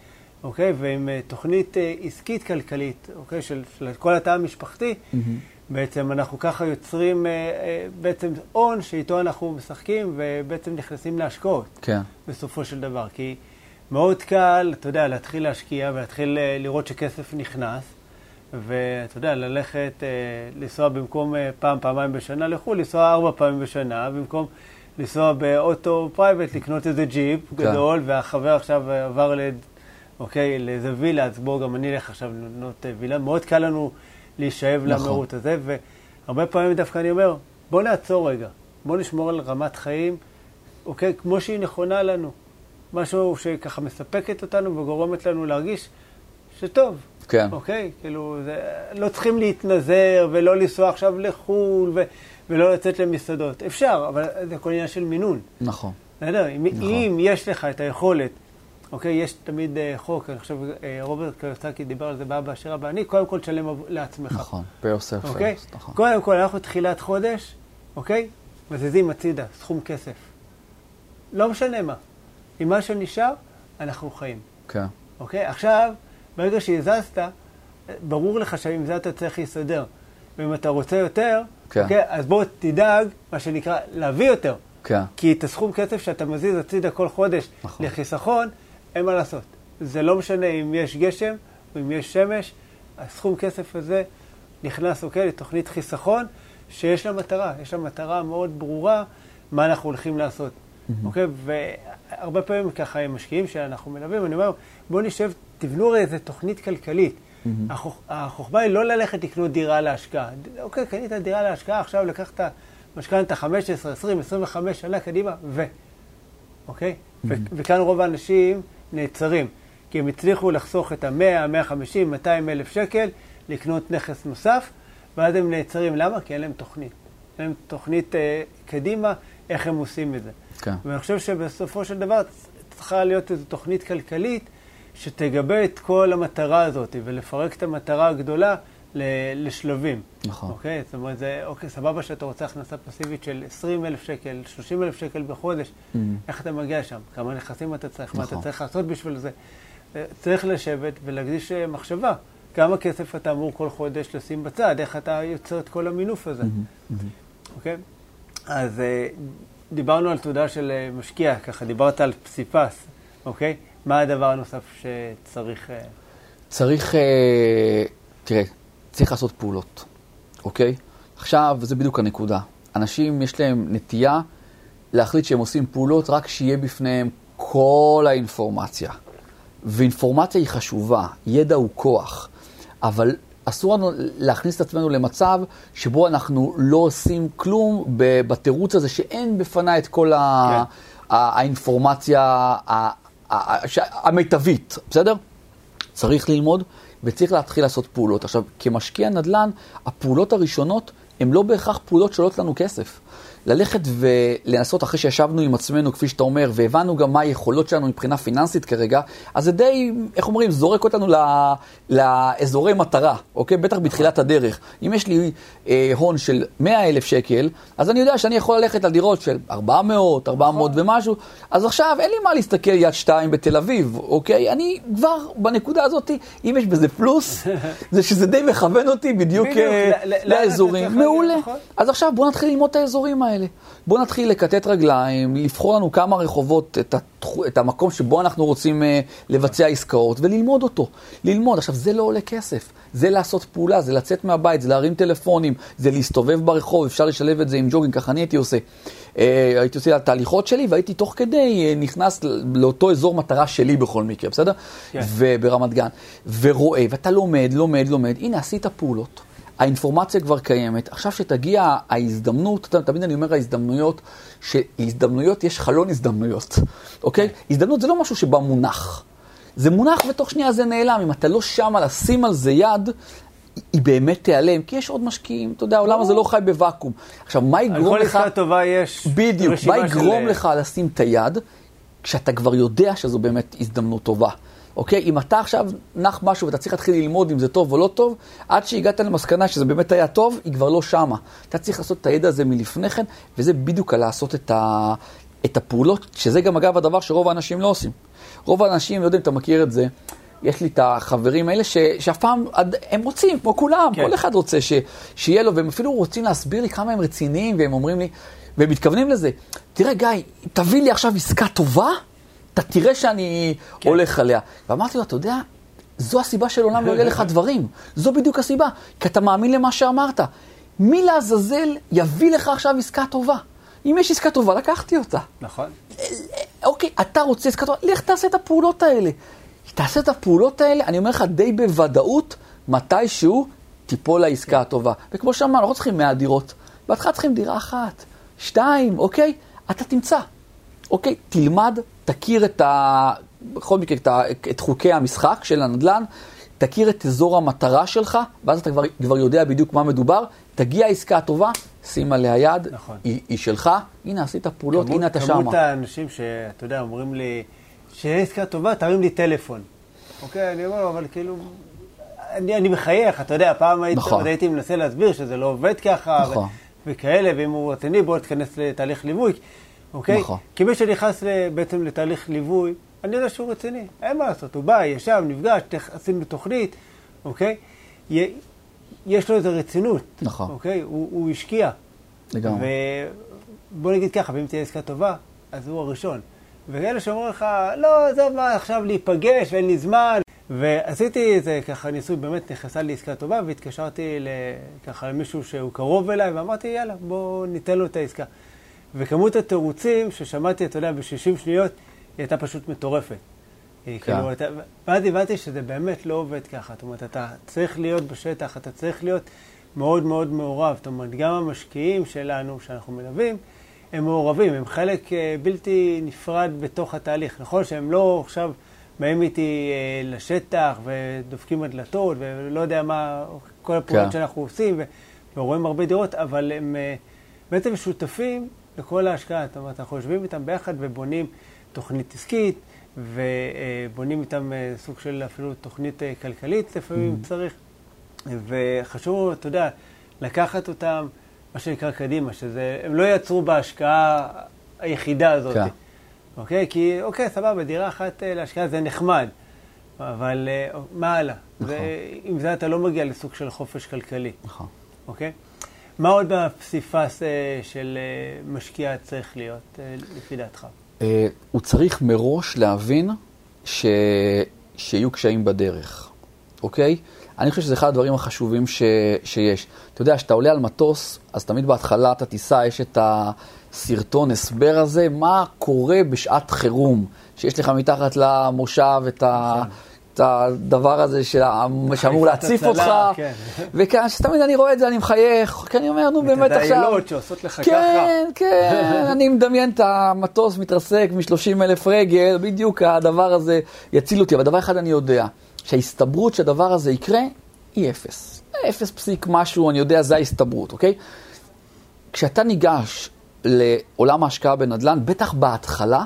אוקיי? ועם אה, תוכנית אה, עסקית כלכלית, אוקיי? של, של כל התא המשפחתי. מהמם. בעצם אנחנו ככה יוצרים אה, אה, בעצם הון שאיתו אנחנו משחקים ובעצם נכנסים להשקעות כן. בסופו של דבר. כי מאוד קל, אתה יודע, להתחיל להשקיע ולהתחיל אה, לראות שכסף נכנס, ואתה יודע, ללכת, אה, לנסוע במקום אה, פעם, פעמיים בשנה לחו"ל, לנסוע ארבע פעמים בשנה, במקום לנסוע באוטו private, לקנות איזה ג'יפ כן. גדול, והחבר עכשיו עבר ל... אוקיי, לאיזה וילה, אז בואו גם אני אלך עכשיו לקנות אה, וילה. מאוד קל לנו להישאב נכון. למהות הזה, והרבה פעמים דווקא אני אומר, בואו נעצור רגע, בואו נשמור על רמת חיים, אוקיי, כמו שהיא נכונה לנו. משהו שככה מספקת אותנו וגורמת לנו להרגיש שטוב, כן. אוקיי? כאילו, זה, לא צריכים להתנזר ולא לנסוע עכשיו לחו"ל ו, ולא לצאת למסעדות. אפשר, אבל זה כל עניין של מינון. נכון. בסדר? אם, נכון. אם יש לך את היכולת, אוקיי, יש תמיד אה, חוק, אני חושב, אה, רוברט קרסקי דיבר על זה באבא אשר הבא, אני קודם כל תשלם לעצמך. נכון. yourself אוקיי? first. נכון. קודם כל, אנחנו תחילת חודש, אוקיי? מזיזים הצידה, סכום כסף. לא משנה מה. עם מה שנשאר, אנחנו חיים. כן. אוקיי? עכשיו, ברגע שהזזת, ברור לך שעם זה אתה צריך להסתדר. ואם אתה רוצה יותר, כן. אוקיי? אז בוא תדאג, מה שנקרא, להביא יותר. כן. כי את הסכום כסף שאתה מזיז הצידה כל חודש נכון. לחיסכון, אין מה לעשות. זה לא משנה אם יש גשם או אם יש שמש, הסכום כסף הזה נכנס, אוקיי, לתוכנית חיסכון שיש לה מטרה, יש לה מטרה מאוד ברורה מה אנחנו הולכים לעשות. אוקיי, הרבה פעמים ככה עם משקיעים שאנחנו מלווים, אני אומר, בואו נשב, תבנו איזה תוכנית כלכלית. Mm-hmm. החוכ... החוכמה היא לא ללכת לקנות דירה להשקעה. אוקיי, קנית דירה להשקעה, עכשיו לקחת משכנתה 15, 20, 25 שנה קדימה, ו... אוקיי? Mm-hmm. ו... וכאן רוב האנשים נעצרים, כי הם הצליחו לחסוך את ה-100, 150, 200 אלף שקל, לקנות נכס נוסף, ואז הם נעצרים. למה? כי אין להם תוכנית. אין להם תוכנית אה, קדימה, איך הם עושים את זה. כן. ואני חושב שבסופו של דבר צריכה להיות איזו תוכנית כלכלית שתגבה את כל המטרה הזאת, ולפרק את המטרה הגדולה לשלבים. נכון. אוקיי? זאת אומרת, זה, אוקיי, סבבה שאתה רוצה הכנסה פסיבית של 20 אלף שקל, 30 אלף שקל בחודש, mm-hmm. איך אתה מגיע שם? כמה נכסים אתה צריך? נכון. מה אתה נכון. צריך לעשות בשביל זה? אה, צריך לשבת ולהקדיש אה, מחשבה. כמה כסף אתה אמור כל חודש לשים בצד? איך אתה יוצר את כל המינוף הזה? Mm-hmm. Mm-hmm. אוקיי? אז אה, דיברנו על תעודה של משקיע, ככה דיברת על פסיפס, אוקיי? מה הדבר הנוסף שצריך... צריך, תראה, צריך לעשות פעולות, אוקיי? עכשיו, זה בדיוק הנקודה. אנשים, יש להם נטייה להחליט שהם עושים פעולות רק שיהיה בפניהם כל האינפורמציה. ואינפורמציה היא חשובה, ידע הוא כוח, אבל אסור לנו להכניס את עצמנו למצב שבו אנחנו לא עושים כלום בתירוץ הזה שאין בפניי את כל כן. האינפורמציה המיטבית, בסדר? צריך ללמוד וצריך להתחיל לעשות פעולות. עכשיו, כמשקיע נדל"ן, הפעולות הראשונות הן לא בהכרח פעולות שעולות לנו כסף. ללכת ולנסות אחרי שישבנו עם עצמנו, כפי שאתה אומר, והבנו גם מה היכולות שלנו מבחינה פיננסית כרגע, אז זה די, איך אומרים, זורק אותנו לא, לאזורי מטרה, אוקיי? בטח בתחילת הדרך. אם יש לי אה, הון של 100 אלף שקל, אז אני יודע שאני יכול ללכת על דירות של 400, 400 נכון. ומשהו, אז עכשיו אין לי מה להסתכל יד שתיים בתל אביב, אוקיי? אני כבר בנקודה הזאת, אם יש בזה פלוס, זה שזה די מכוון אותי בדיוק, בדיוק אה, לאזורים. מעולה. אז עכשיו בואו נתחיל ללמוד את האזורים האלה. בואו נתחיל לקטט רגליים, לבחור לנו כמה רחובות, את, התח... את המקום שבו אנחנו רוצים uh, לבצע עסקאות, וללמוד אותו. ללמוד. עכשיו, זה לא עולה כסף. זה לעשות פעולה, זה לצאת מהבית, זה להרים טלפונים, זה להסתובב ברחוב, אפשר לשלב את זה עם ג'וגינג, ככה אני הייתי עושה. Uh, הייתי עושה את התהליכות שלי, והייתי תוך כדי uh, נכנס לאותו אזור מטרה שלי בכל מקרה, בסדר? כן. וברמת גן. ורואה, ואתה לומד, לומד, לומד. הנה, עשית פעולות. האינפורמציה כבר קיימת. עכשיו שתגיע ההזדמנות, תמיד אני אומר ההזדמנויות, שהזדמנויות, יש חלון הזדמנויות, אוקיי? הזדמנות זה לא משהו שבא מונח. זה מונח ותוך שנייה זה נעלם. אם אתה לא שמה לשים על זה יד, היא באמת תיעלם, כי יש עוד משקיעים, אתה יודע, העולם הזה לא חי בוואקום. עכשיו, מה יגרום לך... על כל עסקה טובה יש בדיוק, מה יגרום של... לך לשים את היד, כשאתה כבר יודע שזו באמת הזדמנות טובה. אוקיי? אם אתה עכשיו נח משהו ואתה צריך להתחיל ללמוד אם זה טוב או לא טוב, עד שהגעת למסקנה שזה באמת היה טוב, היא כבר לא שמה. אתה צריך לעשות את הידע הזה מלפני כן, וזה בדיוק על לעשות את, ה... את הפעולות, שזה גם אגב הדבר שרוב האנשים לא עושים. רוב האנשים, לא יודע אם אתה מכיר את זה, יש לי את החברים האלה ש, שאף פעם, הם רוצים, כמו כולם, כן. כל אחד רוצה ש, שיהיה לו, והם אפילו רוצים להסביר לי כמה הם רציניים, והם אומרים לי, והם מתכוונים לזה, תראה גיא, תביא לי עכשיו עסקה טובה, אתה תראה שאני כן. הולך עליה. ואמרתי לו, אתה יודע, זו הסיבה של עולם לא יהיה לך דברים. זו בדיוק הסיבה, כי אתה מאמין למה שאמרת. מי לעזאזל יביא לך עכשיו עסקה טובה? אם יש עסקה טובה, לקחתי אותה. נכון. אוקיי, אתה רוצה עסקה טובה, לך תעשה את הפעולות האלה. תעשה את הפעולות האלה, אני אומר לך די בוודאות, מתישהו תיפול העסקה הטובה. וכמו שאמרנו, אנחנו לא צריכים 100 דירות. בהתחלה צריכים דירה אחת, שתיים, אוקיי? אתה תמצא. אוקיי, תלמד, תכיר את ה... בכל מקרה, את, ה... את חוקי המשחק של הנדל"ן, תכיר את אזור המטרה שלך, ואז אתה כבר, כבר יודע בדיוק מה מדובר. תגיע העסקה הטובה, שים עליה יד, נכון. היא, היא שלך, הנה עשית פעולות, כמות, הנה אתה שמה. כמות האנשים שאתה יודע, אומרים לי, שיהיה עסקה טובה, תרים לי טלפון. אוקיי, אני אומר, אבל כאילו, אני, אני מחייך, אתה יודע, פעם הייתי, נכון. הייתי מנסה להסביר שזה לא עובד ככה, נכון. ו- וכאלה, ואם הוא רציני, בוא תיכנס לתהליך ליווי. אוקיי? נכון. כי מי שנכנס בעצם לתהליך ליווי, אני יודע שהוא רציני, אין מה לעשות, הוא בא, ישב, נפגש, עשינו תוכנית, אוקיי? יש לו איזו רצינות, נכון. אוקיי? הוא, הוא השקיע. לגמרי. ובוא נגיד ככה, ואם תהיה עסקה טובה, אז הוא הראשון. ואלה שאומרים לך, לא, עזוב מה, עכשיו להיפגש ואין לי זמן. ועשיתי איזה ככה ניסוי, באמת נכנסה לי עסקה טובה, והתקשרתי ככה למישהו שהוא קרוב אליי, ואמרתי, יאללה, בוא ניתן לו את העסקה. וכמות התירוצים ששמעתי, אתה יודע, ב-60 שניות, היא הייתה פשוט מטורפת. כן. כאילו, אתה- ואז הבנתי שזה באמת לא עובד ככה. זאת אומרת, אתה צריך להיות בשטח, אתה צריך להיות מאוד מאוד מעורב. זאת אומרת, גם המשקיעים שלנו, שאנחנו מלווים, הם מעורבים, הם חלק אה, בלתי נפרד בתוך התהליך. נכון שהם לא עכשיו באים איתי אה, לשטח ודופקים הדלתות ולא יודע מה, כל הפעולות כן. שאנחנו עושים, ורואים הרבה דירות, אבל הם אה, בעצם שותפים לכל ההשקעה. זאת אומרת, אנחנו יושבים איתם ביחד ובונים תוכנית עסקית, ובונים איתם אה, סוג של אפילו תוכנית אה, כלכלית לפעמים Mm. צריך. וחשוב, אתה יודע, לקחת אותם, מה שנקרא קדימה, שזה, הם לא יעצרו בהשקעה היחידה הזאת. כן. אוקיי? כי, אוקיי, סבבה, דירה אחת אה, להשקעה זה נחמד, אבל מה הלאה? נכון. ועם זה אתה לא מגיע לסוג של חופש כלכלי, נכון. אוקיי? מה עוד בפסיפס אה, של אה, משקיע צריך להיות, אה, לפי דעתך? הוא צריך מראש להבין ש... שיהיו קשיים בדרך, אוקיי? אני חושב שזה אחד הדברים החשובים ש... שיש. אתה יודע, כשאתה עולה על מטוס, אז תמיד בהתחלת הטיסה יש את הסרטון הסבר הזה, מה קורה בשעת חירום, שיש לך מתחת למושב את ה... את הדבר הזה שה- שאמור להציף אותך, כן. וכאן, שתמיד אני רואה את זה, אני מחייך, כי אני אומר, נו באמת את עכשיו... הדיילות שעושות לך ככה. כן, כן, אני מדמיין את המטוס מתרסק מ-30 אלף רגל, בדיוק הדבר הזה יציל אותי. אבל דבר אחד אני יודע, שההסתברות שהדבר הזה יקרה, היא אפס. אפס פסיק משהו, אני יודע, זה ההסתברות, אוקיי? כשאתה ניגש לעולם ההשקעה בנדל"ן, בטח בהתחלה,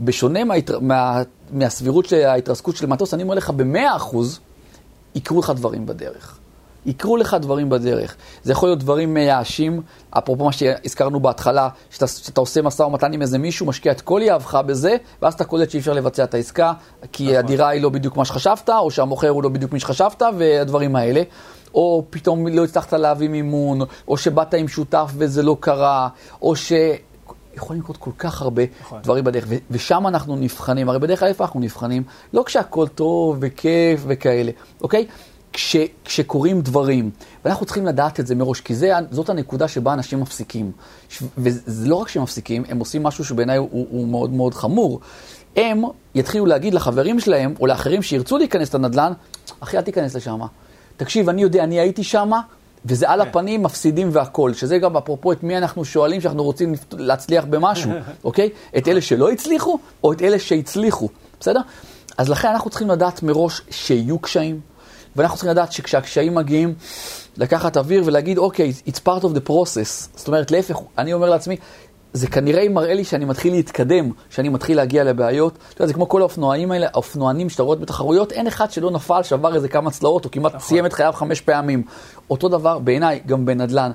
בשונה מההתר... מה... מהסבירות של ההתרסקות של מטוס, אני אומר לך, במאה אחוז יקרו לך דברים בדרך. יקרו לך דברים בדרך. זה יכול להיות דברים מייאשים, אפרופו מה שהזכרנו בהתחלה, שאתה, שאתה עושה משא ומתן עם איזה מישהו, משקיע את כל יהבך בזה, ואז אתה קולט שאי אפשר לבצע את העסקה, כי נכון. הדירה היא לא בדיוק מה שחשבת, או שהמוכר הוא לא בדיוק מי שחשבת, והדברים האלה. או פתאום לא הצלחת להביא מימון, או שבאת עם שותף וזה לא קרה, או ש... יכולים לקרות כל כך הרבה נכון. דברים בדרך, ו- ושם אנחנו נבחנים. הרי בדרך כלל איפה אנחנו נבחנים? לא כשהכול טוב וכיף וכאלה, אוקיי? כש, כשקורים דברים, ואנחנו צריכים לדעת את זה מראש, כי זה, זאת הנקודה שבה אנשים מפסיקים. ש- וזה לא רק שהם מפסיקים, הם עושים משהו שבעיניי הוא, הוא מאוד מאוד חמור. הם יתחילו להגיד לחברים שלהם, או לאחרים שירצו להיכנס לנדל"ן, אחי, אל תיכנס לשם. תקשיב, אני יודע, אני הייתי שם, וזה על כן. הפנים, מפסידים והכול. שזה גם אפרופו את מי אנחנו שואלים שאנחנו רוצים להצליח במשהו, אוקיי? את אלה שלא הצליחו, או את אלה שהצליחו, בסדר? אז לכן אנחנו צריכים לדעת מראש שיהיו קשיים, ואנחנו צריכים לדעת שכשהקשיים מגיעים, לקחת אוויר ולהגיד, אוקיי, it's part of the process. זאת אומרת, להפך, אני אומר לעצמי, זה כנראה מראה לי שאני מתחיל להתקדם, שאני מתחיל להגיע לבעיות. אתה יודע, זה כמו כל האופנוענים האלה, האופנוענים שאתה רואה בתחרויות, אין אחד שלא נפל, שבר איזה כמה צלעות, או כמעט סיים את חייו חמש פעמים. אותו דבר בעיניי, גם בנדל"ן.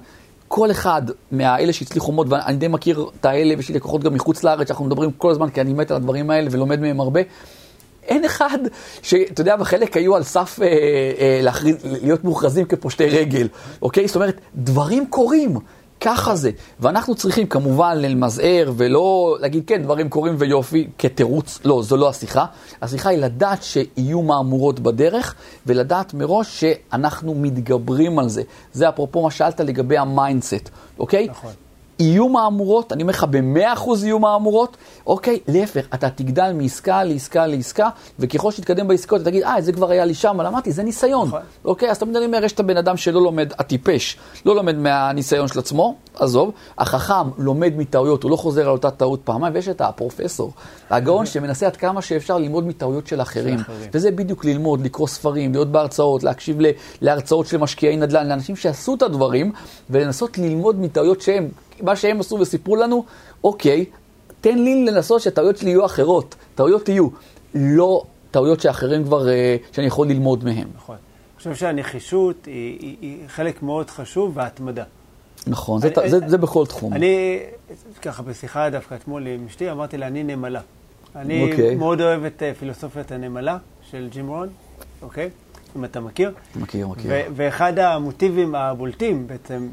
כל אחד מהאלה שהצליחו מאוד, ואני די מכיר את האלה, ויש לי לקוחות גם מחוץ לארץ, שאנחנו מדברים כל הזמן, כי אני מת על הדברים האלה ולומד מהם הרבה. אין אחד שאתה יודע, בחלק היו על סף אה, אה, להכריז, להיות מוכרזים כפושטי רגל, אוקיי? זאת אומרת, דברים קורים, ככה זה. ואנחנו צריכים כמובן למזער ולא להגיד, כן, דברים קורים ויופי, כתירוץ. לא, זו לא השיחה. השיחה היא לדעת שיהיו מהמורות בדרך, ולדעת מראש שאנחנו מתגברים על זה. זה אפרופו מה שאלת לגבי ה mindset, אוקיי? נכון. יהיו מהמורות, אני אומר לך במאה אחוז יהיו מהמורות, אוקיי, להפך, אתה תגדל מעסקה לעסקה לעסקה, וככל שתתקדם בעסקאות, אתה תגיד, אה, זה כבר היה לי שם, אבל אמרתי, זה ניסיון. נכון. אוקיי, אז תמיד אני אומר, יש את הבן אדם שלא לומד, הטיפש, לא לומד מהניסיון של עצמו, עזוב, החכם לומד מטעויות, הוא לא חוזר על אותה טעות פעמיים, ויש את הפרופסור, הגאון שמנסה עד כמה שאפשר ללמוד מטעויות של אחרים. אחרים. וזה בדיוק ללמוד, לקרוא ספרים, להיות בהרצאות, להקשיב להרצאות של משקיעי נדל"ן, לאנשים שעשו את הדברים, ולנסות ללמוד מטעויות שהם, מה שהם עשו וסיפרו לנו, אוקיי, תן לי לנסות שהטעויות שלי יהיו אחרות, טעויות יהיו, לא טעויות שאחרים כבר, אה, שאני יכול ללמוד מהם. נכון. אני חושב שהנחישות היא, היא, היא חלק מאוד חשוב, וההתמדה. נכון, זה, אני- זה, זה בכל תחום. אני, ככה בשיחה דווקא אתמול עם אשתי, אמרתי לה, אני נמלה. אני אוקיי. מאוד אוהב את אה, פילוסופיית הנמלה של ג'ים רון, אוקיי? אם אתה מכיר. מכיר, מכיר. ואחד המוטיבים הבולטים בעצם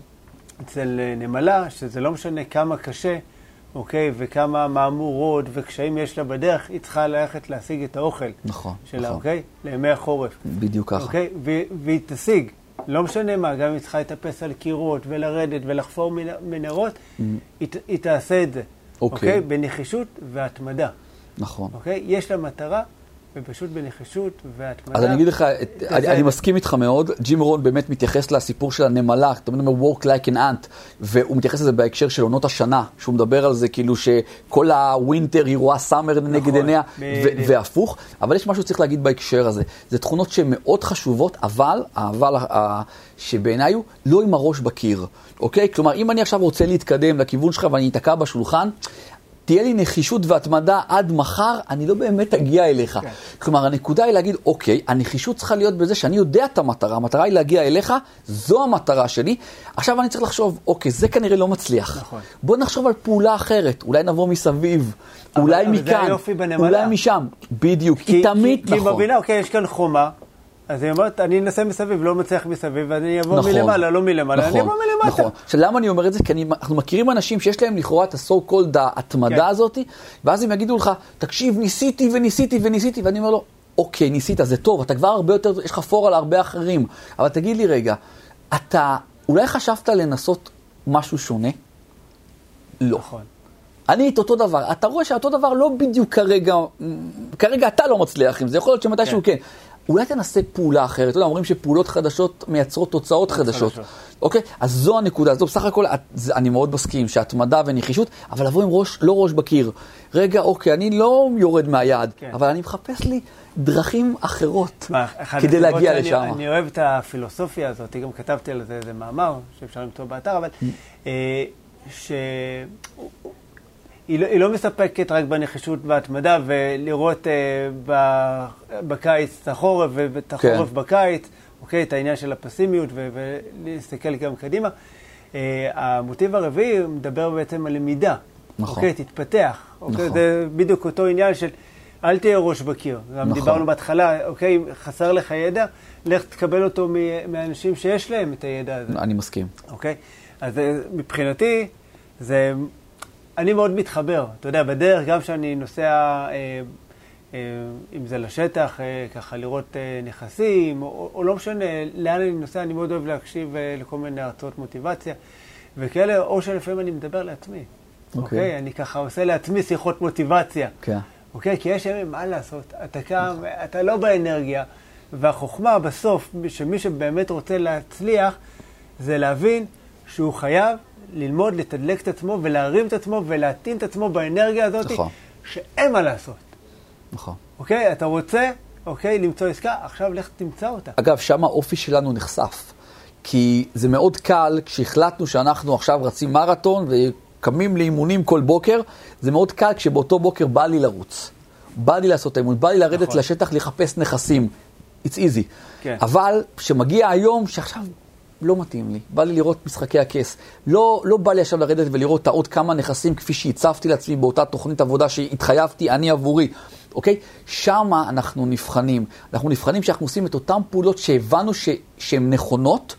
אצל אה, נמלה, שזה לא משנה כמה קשה, אוקיי, וכמה מהמורות וקשיים יש לה בדרך, היא צריכה ללכת להשיג את האוכל נכון, שלה, נכון. אוקיי? לימי החורף. בדיוק ככה. אוקיי? והיא תשיג, לא משנה מה, גם אם היא צריכה לטפס על קירות ולרדת ולחפור מנ- מנהרות, היא, ת- היא תעשה את זה. Mm. אוקיי. בנחישות והתמדה. נכון. אוקיי? יש לה מטרה, ופשוט בנחישות והתמדה. אז אני אגיד לך, את- אני, אני מסכים איתך מאוד, ג'ים רון באמת מתייחס לסיפור של הנמלה, אתה אומר work like an ant, והוא מתייחס לזה בהקשר של עונות השנה, שהוא מדבר על זה כאילו שכל הווינטר היא רואה סאמר נגד עיניה, בדיוק. והפוך, אבל יש משהו שצריך להגיד בהקשר הזה, זה תכונות שהן מאוד חשובות, אבל, אבל שבעיניי הוא לא עם הראש בקיר, אוקיי? כלומר, אם אני עכשיו רוצה להתקדם לכיוון שלך ואני אתקע בשולחן, תהיה לי נחישות והתמדה עד מחר, אני לא באמת אגיע אליך. כן. כלומר, הנקודה היא להגיד, אוקיי, הנחישות צריכה להיות בזה שאני יודע את המטרה, המטרה היא להגיע אליך, זו המטרה שלי. עכשיו אני צריך לחשוב, אוקיי, זה כנראה לא מצליח. נכון. בוא נחשוב על פעולה אחרת, אולי נבוא מסביב, אבל- אולי אבל מכאן. אולי משם. בדיוק, כי- היא תמיד כי, כי נכון. היא מבינה, אוקיי, יש כאן חומה, אז היא אומרת, אני אנסה מסביב, לא מצליח מסביב, ואני אבוא נכון. מלמעלה, לא מלמעלה, אני אבוא מלמטה. נכון. עכשיו, למה אני אומר את זה? כי אני, אנחנו מכירים אנשים שיש להם לכאורה את ה-so called ההתמדה כן. הזאת, ואז הם יגידו לך, תקשיב, ניסיתי וניסיתי וניסיתי, ואני אומר לו, אוקיי, ניסית, זה טוב, אתה כבר הרבה יותר, יש לך פור על הרבה אחרים, אבל תגיד לי רגע, אתה אולי חשבת לנסות משהו שונה? לא. נכון. אני את אותו דבר, אתה רואה שאותו דבר לא בדיוק כרגע, כרגע אתה לא מצליח עם זה, יכול להיות שמתישהו כן. כן. אולי תנסה פעולה אחרת, אתה יודע, אומרים שפעולות חדשות מייצרות תוצאות חדשות. חדשות. אוקיי? אז זו הנקודה, זו בסך הכל, את- זה- אני מאוד מסכים שהתמדה ונחישות, אבל לבוא עם ראש, לא ראש בקיר. רגע, אוקיי, אני לא יורד מהיעד, כן. אבל אני מחפש לי דרכים אחרות אחת כדי להגיע שאני- לשם. אני אוהב את הפילוסופיה הזאת, גם כתבתי על זה איזה מאמר שאפשר למצוא באתר, אבל. אה, שהיא לא, היא לא מספקת רק בנחישות וההתמדה, ולראות אה, ב- בקיץ את החורף ואת החורף כן. בקיץ, אוקיי, את העניין של הפסימיות ו- ולהסתכל גם קדימה. אה, המוטיב הרביעי מדבר בעצם על למידה. נכון. אוקיי, תתפתח. אוקיי, נכון. זה בדיוק אותו עניין של אל תהיה ראש בקיר. גם נכון. דיברנו בהתחלה, אוקיי, חסר לך ידע, לך תקבל אותו מ- מהאנשים שיש להם את הידע הזה. אני מסכים. אוקיי? אז אה, מבחינתי, זה... אני מאוד מתחבר. אתה יודע, בדרך, גם כשאני נוסע, אה, אה, אם זה לשטח, אה, ככה לראות אה, נכסים, או, או לא משנה לאן אני נוסע, אני מאוד אוהב להקשיב אה, לכל מיני הרצאות מוטיבציה, וכאלה, או שלפעמים אני מדבר לעצמי. אוקיי. אוקיי? אני ככה עושה לעצמי שיחות מוטיבציה. כן. אוקיי? כי יש ימים, מה לעשות? אתה קם, אתה לא באנרגיה, והחוכמה בסוף, שמי שבאמת רוצה להצליח, זה להבין שהוא חייב ללמוד, לתדלק את עצמו ולהרים את עצמו ולהטעין את עצמו באנרגיה הזאת, נכון. שאין מה לעשות. נכון. אוקיי? אתה רוצה, אוקיי, למצוא עסקה, עכשיו לך תמצא אותה. אגב, שם האופי שלנו נחשף. כי זה מאוד קל, כשהחלטנו שאנחנו עכשיו רצים מרתון וקמים לאימונים כל בוקר, זה מאוד קל כשבאותו בוקר בא לי לרוץ. בא לי לעשות אימון, בא לי לרדת נכון. לשטח לחפש נכסים. It's easy. כן. אבל כשמגיע היום שעכשיו לא מתאים לי, בא לי לראות משחקי הכס. לא, לא בא לי עכשיו לרדת ולראות את העוד כמה נכסים כפי שהצבתי לעצמי באותה תוכנית עבודה שהתחייבתי אני עבורי. אוקיי? שמה אנחנו נבחנים. אנחנו נבחנים שאנחנו עושים את אותן פעולות שהבנו ש, שהן נכונות,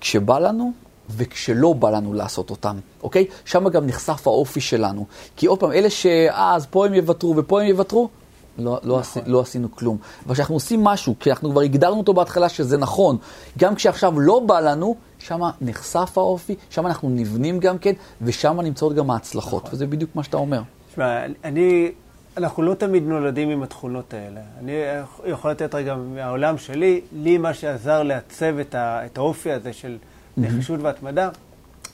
כשבא לנו וכשלא בא לנו לעשות אותן, אוקיי? שם גם נחשף האופי שלנו. כי עוד פעם, אלה שאה, אז פה הם יוותרו ופה הם יוותרו, לא, לא, עשי, לא עשינו כלום. אבל כשאנחנו עושים משהו, כי אנחנו כבר הגדרנו אותו בהתחלה שזה נכון, גם כשעכשיו לא בא לנו, שם נחשף האופי, שם אנחנו נבנים גם כן, ושם נמצאות גם ההצלחות, נכון. וזה בדיוק מה שאתה אומר. תשמע, אני, אנחנו לא תמיד נולדים עם התכונות האלה. אני יכול לתת רגע מהעולם שלי, לי מה שעזר לעצב את, ה, את האופי הזה של נחישות והתמדה,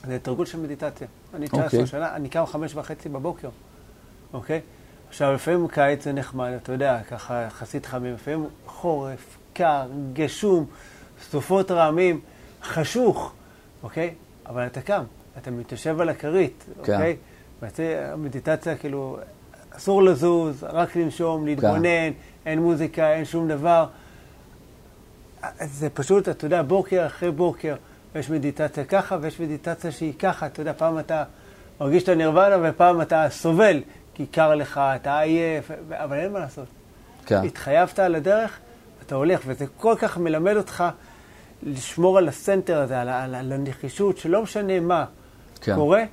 זה תרגול של מדיטציה. אני 19 אוקיי. שנה, אני קם חמש וחצי בבוקר, אוקיי? עכשיו, לפעמים קיץ זה נחמד, אתה יודע, ככה יחסית חמים, לפעמים חורף, קר, גשום, סופות רעמים, חשוך, אוקיי? אבל אתה קם, אתה מתיישב על הכרית, כן. אוקיי? ויוצא המדיטציה, כאילו, אסור לזוז, רק לנשום, להתבונן, אין מוזיקה, אין שום דבר. זה פשוט, אתה יודע, בוקר אחרי בוקר, יש מדיטציה ככה ויש מדיטציה שהיא ככה. אתה יודע, פעם אתה מרגיש את הנירוונה ופעם אתה סובל, כי קר לך, אתה עייף, אבל אין מה לעשות. כן. התחייבת על הדרך, אתה הולך, וזה כל כך מלמד אותך לשמור על הסנטר הזה, על, על, על הנחישות, שלא משנה מה כן. קורה,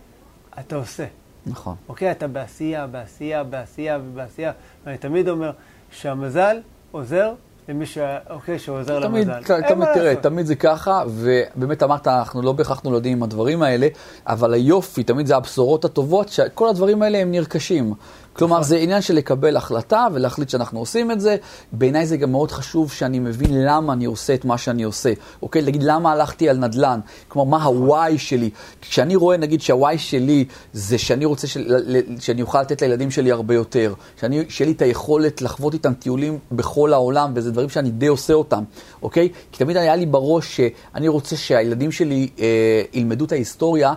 אתה עושה. נכון. אוקיי? אתה בעשייה, בעשייה, בעשייה ובעשייה. ואני תמיד אומר שהמזל עוזר למי ש... אוקיי, שעוזר תמיד, למזל. תמיד, תראה. תמיד זה ככה, ובאמת אמרת, אנחנו לא בהכרח נולדים עם הדברים האלה, אבל היופי, תמיד זה הבשורות הטובות, שכל הדברים האלה הם נרכשים. כלומר, זה עניין של לקבל החלטה ולהחליט שאנחנו עושים את זה. בעיניי זה גם מאוד חשוב שאני מבין למה אני עושה את מה שאני עושה. אוקיי? להגיד למה הלכתי על נדל"ן. כלומר, מה ה-why שלי. כשאני רואה, נגיד, שה-why שלי זה שאני רוצה של... שאני אוכל לתת לילדים שלי הרבה יותר. שאני, שיהיה לי את היכולת לחוות איתם טיולים בכל העולם, וזה דברים שאני די עושה אותם, אוקיי? כי תמיד היה לי בראש שאני רוצה שהילדים שלי אה, ילמדו את ההיסטוריה.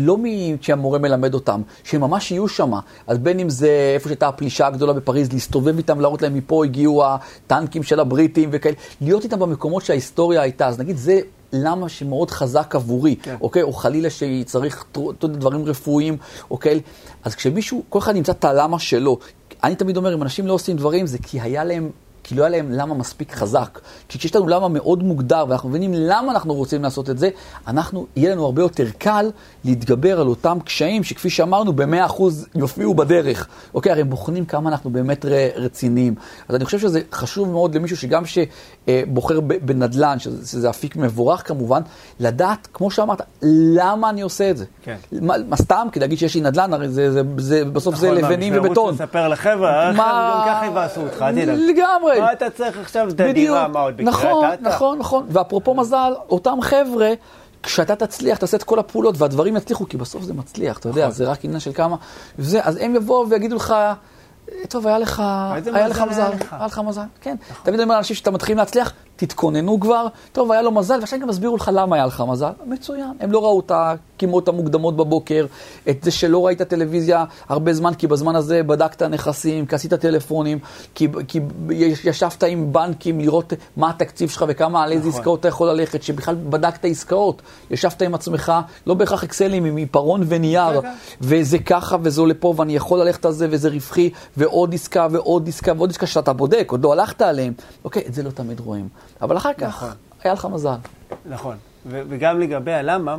לא שהמורה מלמד אותם, שהם ממש יהיו שם. אז בין אם זה איפה שהייתה הפלישה הגדולה בפריז, להסתובב איתם, להראות להם מפה הגיעו הטנקים של הבריטים וכאלה, להיות איתם במקומות שההיסטוריה הייתה. אז נגיד זה למה שמאוד חזק עבורי, כן. אוקיי? או חלילה שצריך דברים רפואיים, אוקיי? אז כשמישהו, כל אחד נמצא את הלמה שלו. אני תמיד אומר, אם אנשים לא עושים דברים, זה כי היה להם כי לא היה להם למה מספיק חזק. כי כשיש לנו למה מאוד מוגדר, ואנחנו מבינים למה אנחנו רוצים לעשות את זה, אנחנו, יהיה לנו הרבה יותר קל להתגבר על אותם קשיים שכפי שאמרנו, במאה אחוז יופיעו בדרך. אוקיי, הרי הם בוחנים כמה אנחנו באמת רציניים. אז אני חושב שזה חשוב מאוד למישהו שגם שבוחר בנדל"ן, שזה, שזה אפיק מבורך כמובן, לדעת, כמו שאמרת, למה אני עושה את זה. כן. מה, מה סתם? כי להגיד שיש לי נדל"ן, הרי זה, זה, זה, בסוף נכון, זה לבנים ובטון. נכון, מה, בשביל לספר לחבר'ה, מה... גם ככה יבאסו אותך, אל תדאג. לגמרי. מה אתה צריך עכשיו את הדירה, מה עוד בקריית נכון, נכון, נכון. ואפרופו מזל, אותם חבר'ה... כשאתה תצליח, תעשה את כל הפעולות והדברים יצליחו, כי בסוף זה מצליח, אתה יודע, נכון. זה רק עניין של כמה... וזה, אז הם יבואו ויגידו לך, טוב, היה לך, היה לך מזל, היה לך מזל, כן. נכון. תמיד אני אומר לאנשים שאתה מתחילים להצליח, תתכוננו כבר, טוב, היה לו מזל, ועכשיו גם יסבירו לך למה היה לך מזל, מצוין. הם לא ראו את הקימות המוקדמות בבוקר, את זה שלא ראית טלוויזיה הרבה זמן, כי בזמן הזה בדקת נכסים, כי עשית טלפונים, כי, כי ישבת עם בנקים לראות מה התקציב שלך וכמה, על איזה נכון. עסקאות אתה יכול ללכת, שבכלל בדקת עסקאות, ישבת עם עצמך, לא בהכרח אקסלים, עם עיפרון ונייר, וזה ככה וזה עולה פה, ואני יכול ללכת על זה, וזה רווחי, ועוד עסקה ועוד עסקה ועוד עסקה שאתה בודק, עוד לא הלכת עליהם. אוקיי, את זה לא תמיד רואים. אבל אחר כך נכון. היה לך מזל. נכון. ו- וגם לגבי הלמה,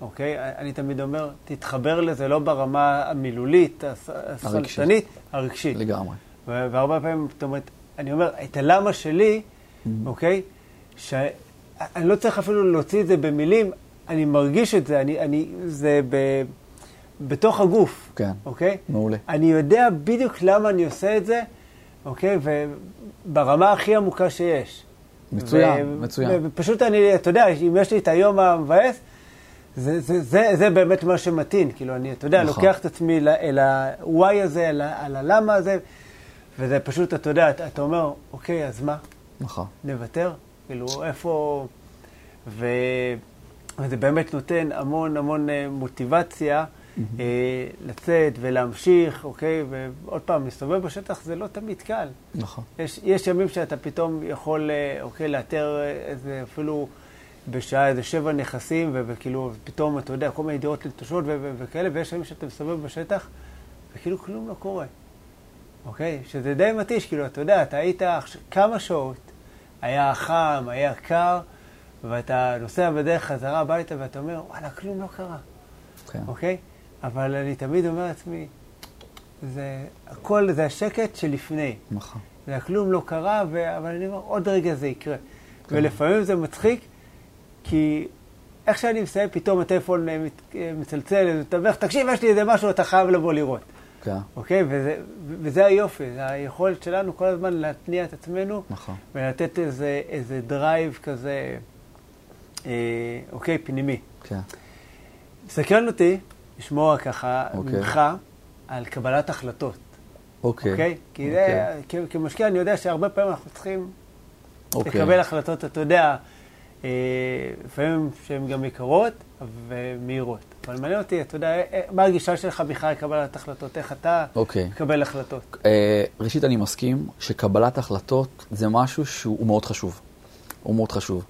אוקיי, אני תמיד אומר, תתחבר לזה לא ברמה המילולית, הסלטנית, הרגשית. לגמרי. ו- והרבה פעמים, זאת אומרת, אני אומר, את הלמה שלי, mm-hmm. אוקיי, שאני לא צריך אפילו להוציא את זה במילים, אני מרגיש את זה, אני, אני, זה ב... בתוך הגוף. כן, אוקיי? מעולה. אני יודע בדיוק למה אני עושה את זה, אוקיי? וברמה הכי עמוקה שיש. מצוין, ו- מצוין. ופשוט אני, אתה יודע, אם יש לי את היום המבאס, זה, זה, זה, זה באמת מה שמתאים. כאילו, אני, אתה יודע, נכון. לוקח את עצמי אל ה-why הזה, אל, אל הלמה הזה, וזה פשוט, אתה יודע, אתה, אתה אומר, אוקיי, אז מה? נכון. נוותר? כאילו, איפה... ו... וזה באמת נותן המון המון אה, מוטיבציה. אה, לצאת ולהמשיך, אוקיי? ועוד פעם, להסתובב בשטח זה לא תמיד קל. נכון. יש, יש ימים שאתה פתאום יכול, אה, אוקיי, לאתר איזה אפילו בשעה איזה שבע נכסים, וכאילו, פתאום, אתה יודע, כל מיני דירות נטושות וכאלה, ויש ימים שאתה מסתובב בשטח, וכאילו כלום לא קורה. אוקיי? שזה די מתיש, כאילו, אתה יודע, אתה היית כמה שעות, היה חם, היה קר, ואתה נוסע בדרך חזרה הביתה ואתה אומר, וואלה, כלום לא קרה. כן. אוקיי? אבל אני תמיד אומר לעצמי, זה הכל, זה השקט שלפני. נכון. זה כלום לא קרה, ו... אבל אני אומר, עוד רגע זה יקרה. כן. ולפעמים זה מצחיק, כי איך שאני מסיים, פתאום הטלפון אה, אה, מצלצל, מתווך, תקשיב, יש לי איזה משהו, אתה חייב לבוא לראות. כן. אוקיי? וזה, וזה היופי, זה היכולת שלנו כל הזמן להתניע את עצמנו. נכון. ולתת איזה, איזה drive כזה, אה, אוקיי, פנימי. כן. מסקרן אותי, לשמוע ככה okay. אוקיי. ממך על קבלת החלטות. אוקיי. Okay. אוקיי? Okay? כי okay. זה, אוקיי. כמשקיע אני יודע שהרבה פעמים אנחנו צריכים okay. לקבל החלטות, אתה יודע, אה, לפעמים שהן גם יקרות ומהירות. אבל מעניין אותי, אתה יודע, אה, מה הגישה שלך בכלל לקבלת החלטות? איך אתה okay. מקבל החלטות? Uh, ראשית, אני מסכים שקבלת החלטות זה משהו שהוא מאוד חשוב. הוא מאוד חשוב.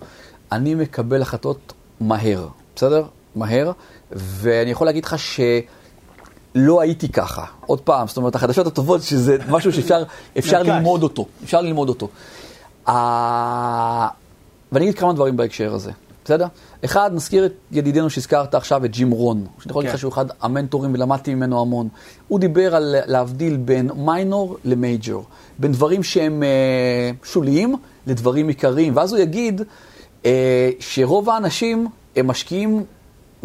אני מקבל החלטות מהר, בסדר? מהר, ואני יכול להגיד לך שלא הייתי ככה. עוד פעם, זאת אומרת, החדשות הטובות שזה משהו שאפשר אפשר ללמוד אותו. אפשר ללמוד אותו. Uh, ואני אגיד כמה דברים בהקשר הזה, בסדר? אחד, נזכיר את ידידנו שהזכרת עכשיו, את ג'ים רון, שאני יכול להגיד לך כן. שהוא אחד המנטורים ולמדתי ממנו המון. הוא דיבר על להבדיל בין מיינור למייג'ור, בין דברים שהם uh, שוליים לדברים עיקריים, ואז הוא יגיד uh, שרוב האנשים הם משקיעים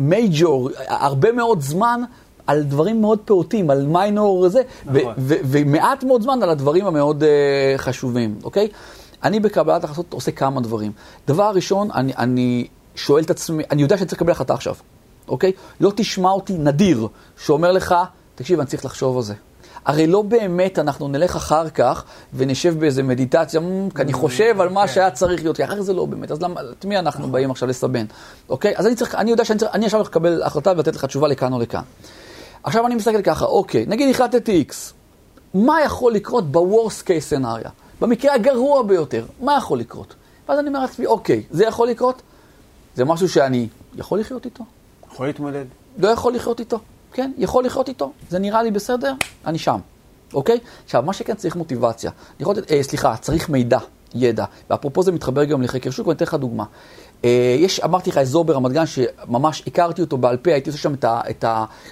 מייג'ור, הרבה מאוד זמן על דברים מאוד פעוטים, על מיינור זה, נכון. ומעט מאוד זמן על הדברים המאוד uh, חשובים, אוקיי? אני בקבלת החלטות עושה כמה דברים. דבר ראשון, אני, אני שואל את עצמי, אני יודע שאני צריך לקבל החלטה עכשיו, אוקיי? לא תשמע אותי נדיר שאומר לך, תקשיב, אני צריך לחשוב על זה. הרי לא באמת אנחנו נלך אחר כך ונשב באיזה מדיטציה, כי אני חושב על מה כן. שהיה צריך להיות, כי אחר כך זה לא באמת, אז למה, את מי אנחנו באים עכשיו לסבן, אוקיי? אז אני צריך, אני יודע שאני צריך, אני עכשיו הולך לקבל החלטה ולתת לך תשובה לכאן או לכאן. עכשיו אני מסתכל ככה, אוקיי, נגיד החלטתי X, מה יכול לקרות ב-Worst case scenario? במקרה הגרוע ביותר, מה יכול לקרות? ואז אני אומר לעצמי, אוקיי, זה יכול לקרות? זה משהו שאני יכול לחיות איתו? יכול להתמודד. לא יכול לחיות איתו. כן, יכול לחיות איתו, זה נראה לי בסדר, אני שם, אוקיי? עכשיו, מה שכן צריך מוטיבציה, יכול, אה, סליחה, צריך מידע, ידע, ואפרופו זה מתחבר גם לחקר שוק, ואני אתן לך דוגמה. אה, יש, אמרתי לך, אזור ברמת גן שממש הכרתי אותו בעל פה, הייתי עושה שם את, ה, את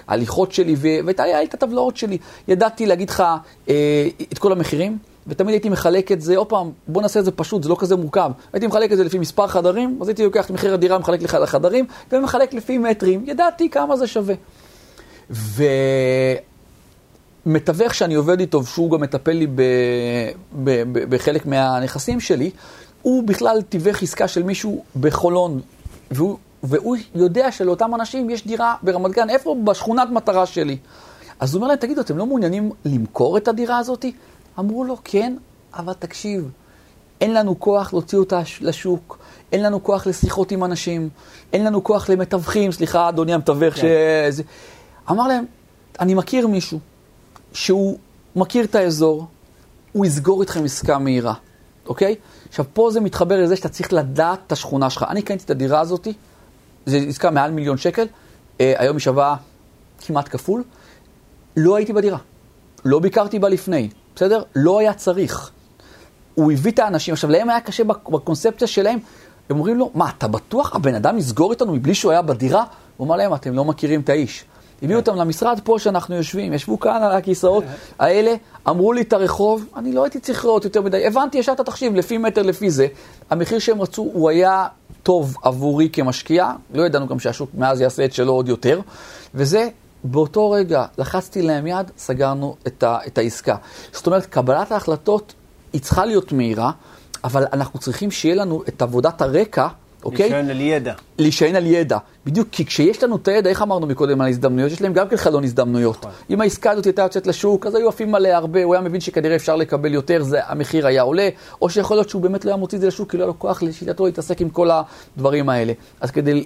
ההליכות שלי ואת את הטבלאות שלי. ידעתי להגיד לך אה, את כל המחירים, ותמיד הייתי מחלק את זה, עוד פעם, בוא נעשה את זה פשוט, זה לא כזה מורכב. הייתי מחלק את זה לפי מספר חדרים, אז הייתי לוקח את מחיר הדירה, מחלק לחדרים, ומחלק לפי מטרים, ידעתי כמה זה שווה. ומתווך שאני עובד איתו, שהוא גם מטפל לי ב, ב, ב, בחלק מהנכסים שלי, הוא בכלל תיווך עסקה של מישהו בחולון, והוא, והוא יודע שלאותם אנשים יש דירה ברמת גן, איפה? בשכונת מטרה שלי. אז הוא אומר להם, תגידו, אתם לא מעוניינים למכור את הדירה הזאת? אמרו לו, כן, אבל תקשיב, אין לנו כוח להוציא אותה לשוק, אין לנו כוח לשיחות עם אנשים, אין לנו כוח למתווכים, סליחה, אדוני המתווך, כן. שזה... אמר להם, אני מכיר מישהו שהוא מכיר את האזור, הוא יסגור איתכם עסקה מהירה, אוקיי? עכשיו, פה זה מתחבר לזה שאתה צריך לדעת את השכונה שלך. אני קניתי את הדירה הזאת, זו עסקה מעל מיליון שקל, אה, היום היא שווה כמעט כפול. לא הייתי בדירה, לא ביקרתי בה לפני, בסדר? לא היה צריך. הוא הביא את האנשים, עכשיו, להם היה קשה בקונספציה שלהם, הם אומרים לו, מה, אתה בטוח הבן אדם יסגור איתנו מבלי שהוא היה בדירה? הוא אמר להם, אתם לא מכירים את האיש. הביאו אותם למשרד פה שאנחנו יושבים, ישבו כאן על הכיסאות האלה, אמרו לי את הרחוב, אני לא הייתי צריך לראות יותר מדי, הבנתי ישר את התחשיב, לפי מטר, לפי זה. המחיר שהם רצו, הוא היה טוב עבורי כמשקיע, לא ידענו גם שהשוק מאז יעשה את שלו עוד יותר, וזה, באותו רגע לחצתי להם יד, סגרנו את, ה, את העסקה. זאת אומרת, קבלת ההחלטות היא צריכה להיות מהירה, אבל אנחנו צריכים שיהיה לנו את עבודת הרקע אוקיי? להישען על ידע. להישען על ידע. בדיוק, כי כשיש לנו את הידע, איך אמרנו מקודם על הזדמנויות? יש להם גם כן חלון הזדמנויות. נכון. אם העסקה הזאת הייתה יוצאת לשוק, אז היו עפים עליה הרבה, הוא היה מבין שכנראה אפשר לקבל יותר, זה, המחיר היה עולה, או שיכול להיות שהוא באמת לא היה מוציא את זה לשוק, כי לא היה לו כוח לשיטתו להתעסק עם כל הדברים האלה. אז כדי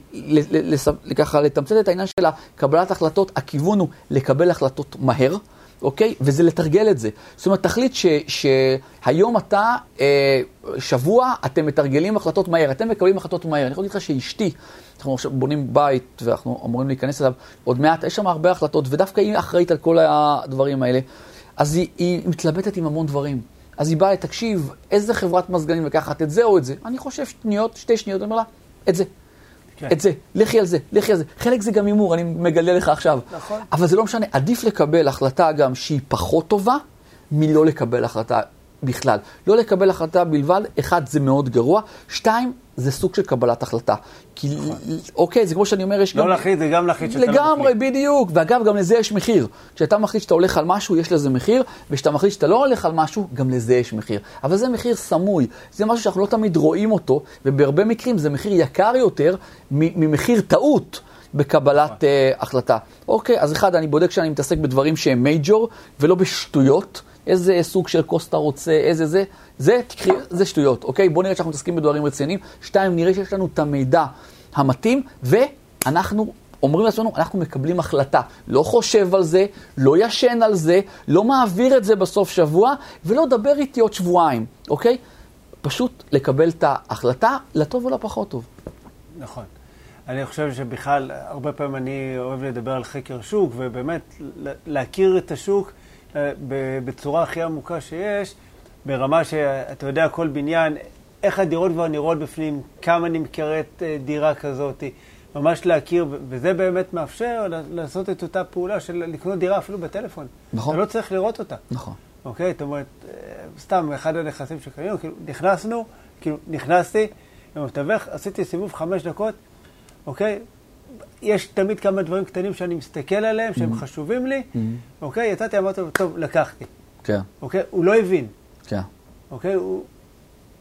ככה לתמצת את העניין של קבלת החלטות, הכיוון הוא לקבל החלטות מהר. אוקיי? וזה לתרגל את זה. זאת אומרת, תחליט ש, שהיום אתה, אה, שבוע, אתם מתרגלים החלטות מהר, אתם מקבלים החלטות מהר. אני יכול להגיד לך שאשתי, אנחנו עכשיו בונים בית ואנחנו אמורים להיכנס אליו עוד מעט, יש שם הרבה החלטות, ודווקא היא אחראית על כל הדברים האלה. אז היא, היא מתלבטת עם המון דברים. אז היא באה, תקשיב, איזה חברת מזגנים לקחת, את זה או את זה? אני חושב שניות, שתי שניות, אני אומר לה, את זה. כן. את זה, לכי על זה, לכי על זה. חלק זה גם הימור, אני מגלה לך עכשיו. נכון. אבל זה לא משנה, עדיף לקבל החלטה גם שהיא פחות טובה, מלא לקבל החלטה בכלל. לא לקבל החלטה בלבד, אחד, זה מאוד גרוע, שתיים, זה סוג של קבלת החלטה. כי, נכון. אוקיי, זה כמו שאני אומר, יש לא גם... לא להחליט, זה גם להחליט שאתה לא מחליט. לגמרי, בדיוק. ואגב, גם לזה יש מחיר. כשאתה מחליט שאתה הולך על משהו, יש לזה מחיר, וכשאתה מחליט שאתה לא הולך על משהו, גם לזה יש מחיר. אבל זה מחיר סמוי. זה משהו שאנחנו לא תמיד רואים אותו, ובהרבה מקרים זה מחיר יקר יותר ממחיר טעות. בקבלת uh, החלטה. אוקיי, אז אחד, אני בודק שאני מתעסק בדברים שהם מייג'ור, ולא בשטויות. איזה סוג של כוס אתה רוצה, איזה זה, זה, תקחי, זה שטויות, אוקיי? בואו נראה שאנחנו מתעסקים בדברים רציניים. שתיים, נראה שיש לנו את המידע המתאים, ואנחנו אומרים לעצמנו, אנחנו מקבלים החלטה. לא חושב על זה, לא ישן על זה, לא מעביר את זה בסוף שבוע, ולא דבר איתי עוד שבועיים, אוקיי? פשוט לקבל את ההחלטה, לטוב ולפחות טוב. נכון. אני חושב שבכלל, הרבה פעמים אני אוהב לדבר על חקר שוק, ובאמת להכיר את השוק. בצורה הכי עמוקה שיש, ברמה שאתה יודע, כל בניין, איך הדירות כבר נראות בפנים, כמה נמכרת אה, דירה כזאת, ממש להכיר, וזה באמת מאפשר לעשות את אותה פעולה של לקנות דירה אפילו בטלפון. נכון. אתה לא צריך לראות אותה. נכון. אוקיי? זאת אומרת, אה, סתם, אחד הנכסים שקנינו, כאילו, נכנסנו, כאילו, נכנסתי, עם המתווך, עשיתי סיבוב חמש דקות, אוקיי? יש תמיד כמה דברים קטנים שאני מסתכל עליהם, שהם חשובים לי, אוקיי? יצאתי, אמרתי לו, טוב, לקחתי. כן, אוקיי? הוא לא הבין, כן. אוקיי? הוא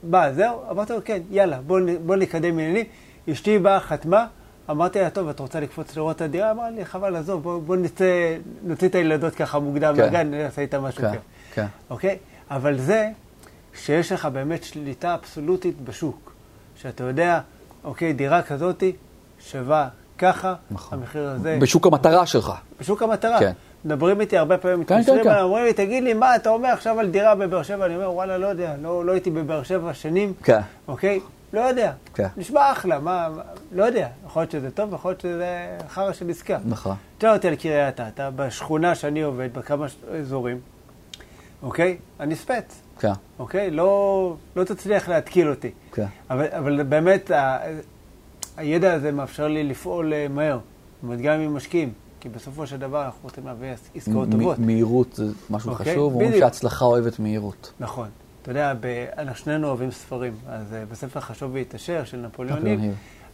בא, זהו? אמרתי לו, כן, יאללה, בוא, נ- בוא נקדם עניינים. אשתי באה, חתמה, אמרתי לה, טוב, את רוצה לקפוץ לראות את הדירה? אמרה לי, חבל, עזוב, בוא, בוא נצא, נוציא את הילדות ככה מוקדם כן. מהגן, נעשה איתם משהו כן. כן. אוקיי? אבל זה שיש לך באמת שליטה אבסולוטית בשוק. שאתה יודע, אוקיי, דירה כזאתי שווה ככה, נכון. המחיר הזה, בשוק המטרה שלך. בשוק המטרה. כן. מדברים איתי הרבה פעמים, כן, מתקשרים כן, כן. אליי, אומרים לי, תגיד לי, מה אתה אומר עכשיו על דירה בבאר שבע? אני אומר, וואלה, לא יודע, לא, לא הייתי בבאר שבע שנים, כן. אוקיי? לא יודע. כן. נשמע אחלה, מה, לא יודע. יכול להיות שזה טוב, יכול להיות שזה חרא של עסקה. נכון. תשאל אותי על קריית אתא, בשכונה שאני עובד, בכמה אזורים, אוקיי? אני ספץ, כן, אוקיי? לא, לא תצליח להתקיל אותי. כן. אבל, אבל באמת, הידע הזה מאפשר לי לפעול אה, מהר. זאת אומרת, גם עם משקיעים. כי בסופו של דבר אנחנו רוצים להביא עס- עסקאות טובות. מהירות זה משהו אוקיי, חשוב, אומרים. שההצלחה אוהבת מהירות. נכון. אתה יודע, אנחנו שנינו אוהבים ספרים. אז אה, בספר חשוב והתעשר של היל.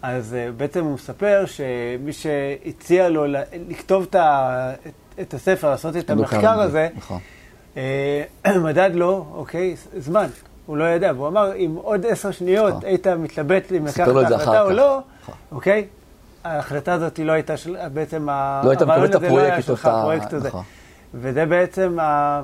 אז אה, בעצם הוא מספר שמי שהציע לו ל- לכתוב את הספר, לעשות את לא המחקר. הזה, נכון. מדד לו, אוקיי, זמן. הוא לא ידע, והוא אמר, אם עוד עשר שניות נכון. היית מתלבט אם לקחת את ההחלטה או. לא, נכון. אוקיי? ההחלטה הזאת היא לא הייתה של, בעצם, לא היית מקבל את לא הפרויקט, שלך, הפרויקט הזה. נכון. וזה בעצם אה,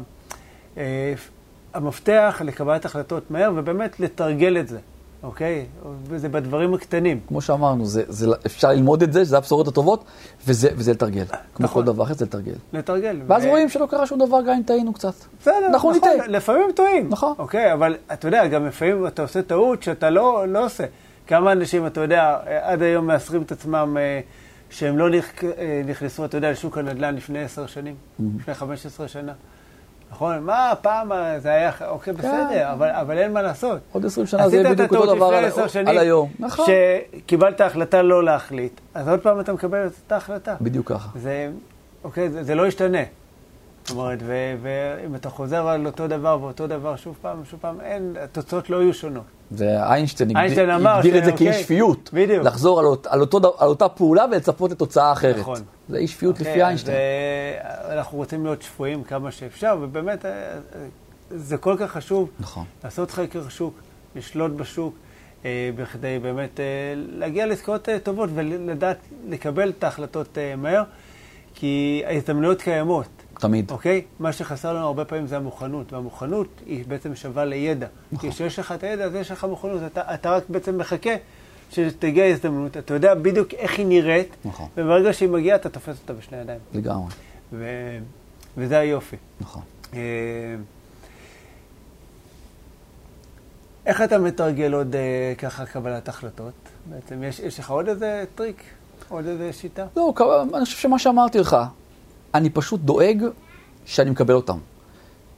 המפתח לקבלת החלטות מהר, ובאמת לתרגל את זה, אוקיי? וזה בדברים הקטנים. כמו שאמרנו, זה, זה, אפשר ללמוד את זה, שזה הבשורות הטובות, וזה, וזה לתרגל. כמו נכון. כל דבר אחר, זה לתרגל. לתרגל. ואז ו- רואים שלא קרה שום דבר, גם אם טעינו קצת. בסדר, נכון, נטעה. לפעמים טועים. נכון. אוקיי, אבל אתה יודע, גם לפעמים אתה עושה טעות שאתה לא, לא עושה. כמה אנשים, אתה יודע, עד היום מאסרים את עצמם אה, שהם לא נכ... אה, נכנסו, אתה יודע, לשוק הנדל"ן לפני עשר שנים, לפני 15 שנה. נכון? מה, פעם אה, זה היה, אוקיי, בסדר, אבל, אבל אין מה לעשות. עוד 20 שנה זה יהיה בדיוק אותו דבר על, שנים, על היום. נכון. שקיבלת החלטה לא להחליט, אז עוד פעם אתה מקבל את אותה החלטה. בדיוק ככה. זה, אוקיי, זה, זה לא ישתנה. זאת אומרת, ואם אתה חוזר על אותו דבר ואותו דבר שוב פעם ושוב פעם, אין, התוצאות לא יהיו שונות. זה איינשטיין איינשטיין הגדיר, את זה כאי שפיות. בדיוק. לחזור על, על, אותו, על אותה פעולה ולצפות לתוצאה אחרת. נכון. זה אי שפיות אוקיי, לפי אז, איינשטיין. אה, אנחנו רוצים להיות שפויים כמה שאפשר, ובאמת, אה, אה, זה כל כך חשוב נכון. לעשות חקר שוק, לשלוט בשוק, בכדי באמת להגיע לעסקאות טובות ולדעת לקבל את ההחלטות מהר, כי ההזדמנויות קיימות. תמיד. אוקיי? מה שחסר לנו הרבה פעמים זה המוכנות, והמוכנות היא בעצם שווה לידע. נכון. כי כשיש לך את הידע, אז יש לך מוכנות, אתה, אתה רק בעצם מחכה שתגיע הזדמנות, אתה יודע בדיוק איך היא נראית, נכון. וברגע שהיא מגיעה אתה תופס אותה בשני ידיים. לגמרי. ו... וזה היופי. נכון. אה, איך אתה מתרגל עוד אה, ככה קבלת החלטות? בעצם יש, יש לך עוד איזה טריק? עוד איזה שיטה? לא, אני חושב שמה שאמרתי לך, אני פשוט דואג שאני מקבל אותם.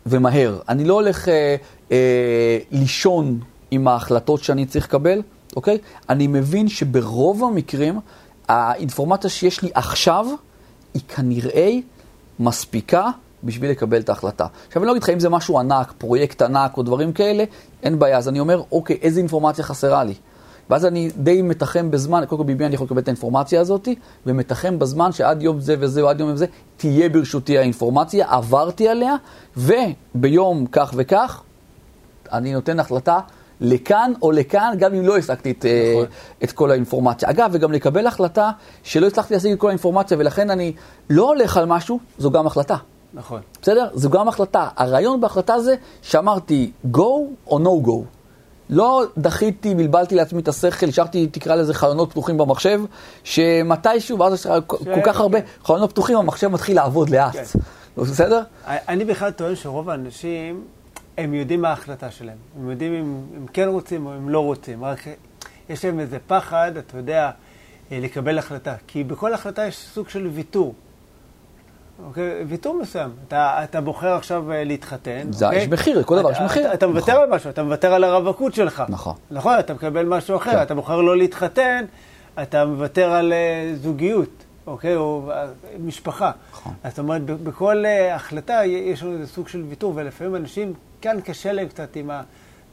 ומהר. אני לא הולך אה, אה, לישון עם ההחלטות שאני צריך לקבל, אוקיי? אני מבין שברוב המקרים, האינפורמציה שיש לי עכשיו, היא כנראה מספיקה בשביל לקבל את ההחלטה. עכשיו, אני לא אגיד לך אם זה משהו ענק, פרויקט ענק או דברים כאלה, אין בעיה. אז אני אומר, אוקיי, איזה אינפורמציה חסרה לי? ואז אני די מתחם בזמן, קודם כל ביבי אני יכול לקבל את האינפורמציה הזאת, ומתחם בזמן שעד יום זה וזה או עד יום זה, תהיה ברשותי האינפורמציה, עברתי עליה, וביום כך וכך, אני נותן החלטה לכאן או לכאן, גם אם לא השגתי את, נכון. נכון. את כל האינפורמציה. אגב, וגם לקבל החלטה שלא הצלחתי להשיג את כל האינפורמציה, ולכן אני לא הולך על משהו, זו גם החלטה. נכון. בסדר? זו גם החלטה. הרעיון בהחלטה זה שאמרתי go או no go. לא דחיתי, בלבלתי לעצמי את השכל, השארתי, תקרא לזה חלונות פתוחים במחשב, שמתישהו, ואז יש לך כל כך הרבה חלונות פתוחים, המחשב מתחיל לעבוד לאט. כן. בסדר? אני בכלל טוען שרוב האנשים, הם יודעים מה ההחלטה שלהם. הם יודעים אם הם כן רוצים או אם לא רוצים. רק יש להם איזה פחד, אתה יודע, אה, לקבל החלטה. כי בכל החלטה יש סוג של ויתור. אוקיי? ויתור מסוים. אתה, אתה בוחר עכשיו אה, להתחתן. זה- אוקיי? יש מחיר, לכל דבר יש מחיר. אתה, אתה מוותר נכון. על משהו, אתה מוותר על הרווקות שלך. נכון. נכון, אתה מקבל משהו אחר. כן. אתה בוחר לא להתחתן, אתה מוותר על אה, זוגיות, אוקיי? או אה, משפחה. נכון. אז זאת אומרת, בכל אה, החלטה יש לנו איזה סוג של ויתור, ולפעמים אנשים, כאן קשה להם קצת עם, ה,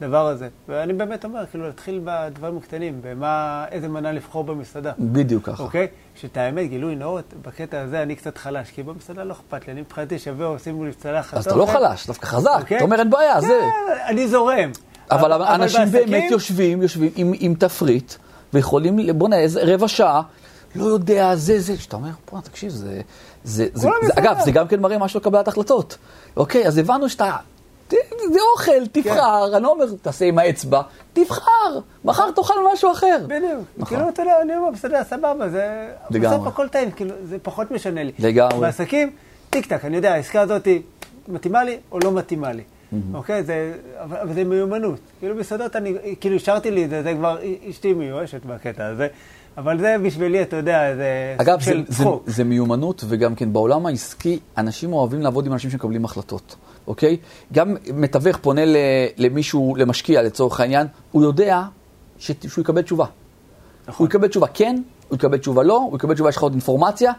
הדבר הזה. ואני באמת אומר, כאילו, להתחיל בדברים הקטנים, במה, איזה מנה לבחור במסעדה. בדיוק ככה. אוקיי? שאת האמת, גילוי נאות, בקטע הזה אני קצת חלש, כי במסעדה לא אכפת לי, אני מבחינתי שיבואו, שימו לי צלחת. אז אתה לא חלש, דווקא חזק. אוקיי? אתה אומר, אין בעיה, זה... כן, אני זורם. אבל אנשים בעסקים- באמת יושבים, יושבים עם, עם תפריט, ויכולים, בוא'נה, איזה רבע שעה, לא יודע, זה, זה, שאתה אומר, בוא'נה, תקשיב, זה, זה, זה, זה. אגב, זה גם כן מראה משהו לקבלת החלטות. אוקיי, אז הבנו שאתה, זה, זה אוכל, תבחר, כן. אני לא אומר, תעשה עם האצבע, תבחר, מחר תאכל משהו אחר. בדיוק. נכון. כאילו, אתה יודע, אני אומר, בסדר, סבבה, זה... לגמרי. בסוף הכל טעים, כאילו, זה פחות משנה לי. לגמרי. בעסקים, טיק טק, אני יודע, העסקה הזאת מתאימה לי או לא מתאימה לי. אוקיי? זה... אבל זה מיומנות. כאילו, מסעדות, אני... כאילו, השארתי לי את זה, זה כבר... אשתי מיואשת בקטע הזה. אבל זה בשבילי, אתה יודע, זה אגב, זה, של זה, צחוק. זה מיומנות, וגם כן בעולם העסקי, אנשים אוהבים לעבוד עם אנשים שמקבלים החלטות, אוקיי? גם מתווך פונה למישהו, למשקיע לצורך העניין, הוא יודע ש- שהוא יקבל תשובה. נכון. הוא יקבל תשובה כן, הוא יקבל תשובה לא, הוא יקבל תשובה, יש לך עוד אינפורמציה,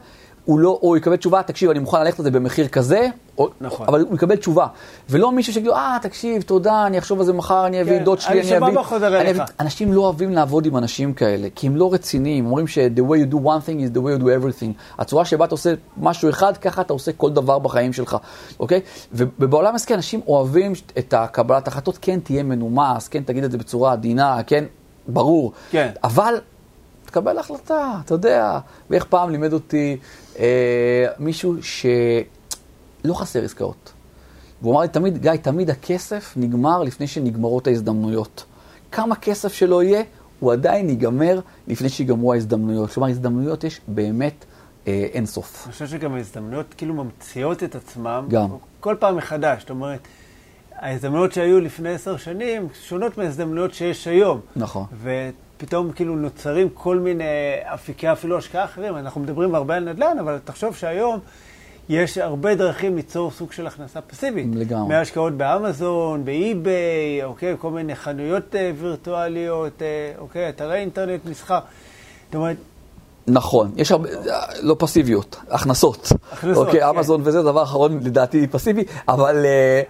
הוא לא, או הוא יקבל תשובה, תקשיב, אני מוכן ללכת על זה במחיר כזה, או, נכון. אבל הוא יקבל תשובה. ולא מישהו שיגיד לו, אה, תקשיב, תודה, אני אחשוב על זה מחר, אני אביא כן, דוד שלי, אני אני אביא... חוזר אני אליך. אביא- אנשים לא אוהבים לעבוד עם אנשים כאלה, כי הם לא רציניים. אומרים ש- the way you do one thing is the way you do everything. הצורה שבה אתה עושה משהו אחד, ככה אתה עושה כל דבר בחיים שלך, אוקיי? ובעולם העסקי אנשים אוהבים את הקבלת החלטות, כן תהיה מנומס, כן תגיד את זה בצורה עדינה, כן, ברור. כן. אבל תקבל החלטה, אתה יודע. ואיך פעם לימד אותי אה, מישהו שלא חסר עסקאות. והוא אמר לי תמיד, גיא, תמיד הכסף נגמר לפני שנגמרות ההזדמנויות. כמה כסף שלא יהיה, הוא עדיין ייגמר לפני שיגמרו ההזדמנויות. כלומר, הזדמנויות יש באמת אה, אין סוף. אני חושב שגם ההזדמנויות כאילו ממציאות את עצמם. גם. כל פעם מחדש. זאת אומרת, ההזדמנויות שהיו לפני עשר שנים שונות מההזדמנויות שיש היום. נכון. ופתאום כאילו נוצרים כל מיני אפיקי אפילו השקעה אחרים. אנחנו מדברים הרבה על נדל"ן, אבל תחשוב שהיום יש הרבה דרכים ליצור סוג של הכנסה פסיבית. לגמרי. מהשקעות באמזון, באי-ביי, אוקיי, כל מיני חנויות אה, וירטואליות, אה, אוקיי, אתרי אינטרנט, מסחר. זאת אומרת, נכון, יש הרבה, לא פסיביות, הכנסות. הכנסות, אוקיי, כן. אמזון וזה דבר אחרון לדעתי פסיבי, אבל... אה,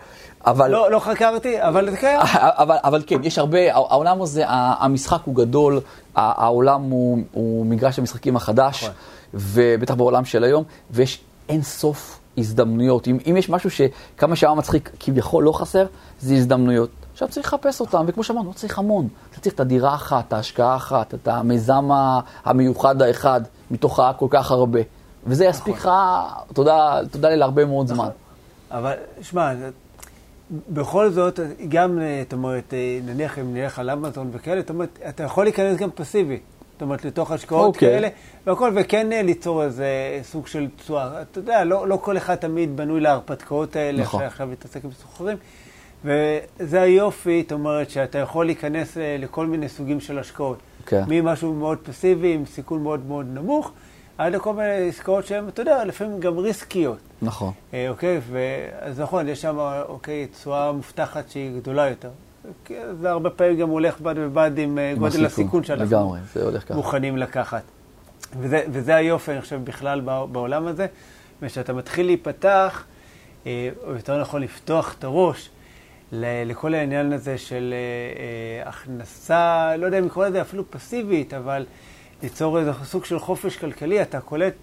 אבל... לא, לא חקרתי, אבל זה קיים. אבל, אבל כן, יש הרבה, העולם הזה, המשחק הוא גדול, העולם הוא, הוא מגרש המשחקים החדש, נכון. ובטח בעולם של היום, ויש אין סוף הזדמנויות. אם, אם יש משהו שכמה שעה מצחיק כביכול לא חסר, זה הזדמנויות. עכשיו צריך לחפש אותם, וכמו שאמרנו, לא צריך המון. אתה צריך את הדירה אחת, את ההשקעה האחת, את המיזם המיוחד האחד, מתוך כל כך הרבה. וזה יספיק לך, תודה, תודה לי להרבה מאוד זמן. אבל, שמע, בכל זאת, גם, אה, זאת אומרת, אה, נניח אם נלך על אמזון וכאלה, זאת אומרת, אתה יכול להיכנס גם פסיבי. זאת אומרת, לתוך השקעות אוקיי. כאלה, והכל, וכן אה, ליצור איזה סוג של תשואה. אתה יודע, לא, לא כל אחד תמיד בנוי להרפתקאות האלה, נכון. שעכשיו מתעסק עם סוחרים. וזה היופי, זאת אומרת, שאתה יכול להיכנס לכל מיני סוגים של השקעות. כן. ממשהו מאוד פסיבי, עם סיכון מאוד מאוד נמוך, עד לכל מיני עסקאות שהן, אתה יודע, לפעמים גם ריסקיות. נכון. אה, אוקיי, ו- אז נכון, יש שם, אוקיי, תשואה מובטחת שהיא גדולה יותר. זה הרבה פעמים גם הולך בד בבד עם אה, עם גודל הסיכון שאנחנו לגמרי, זה הולך ככה. מוכנים לקחת. וזה, וזה היופי, אני חושב, בכלל בע- בעולם הזה, ושאתה מתחיל להיפתח, אה, או יותר נכון לפתוח את הראש לכל העניין הזה של אה, הכנסה, לא יודע אם לקרוא לזה אפילו פסיבית, אבל ליצור איזה סוג של חופש כלכלי, אתה קולט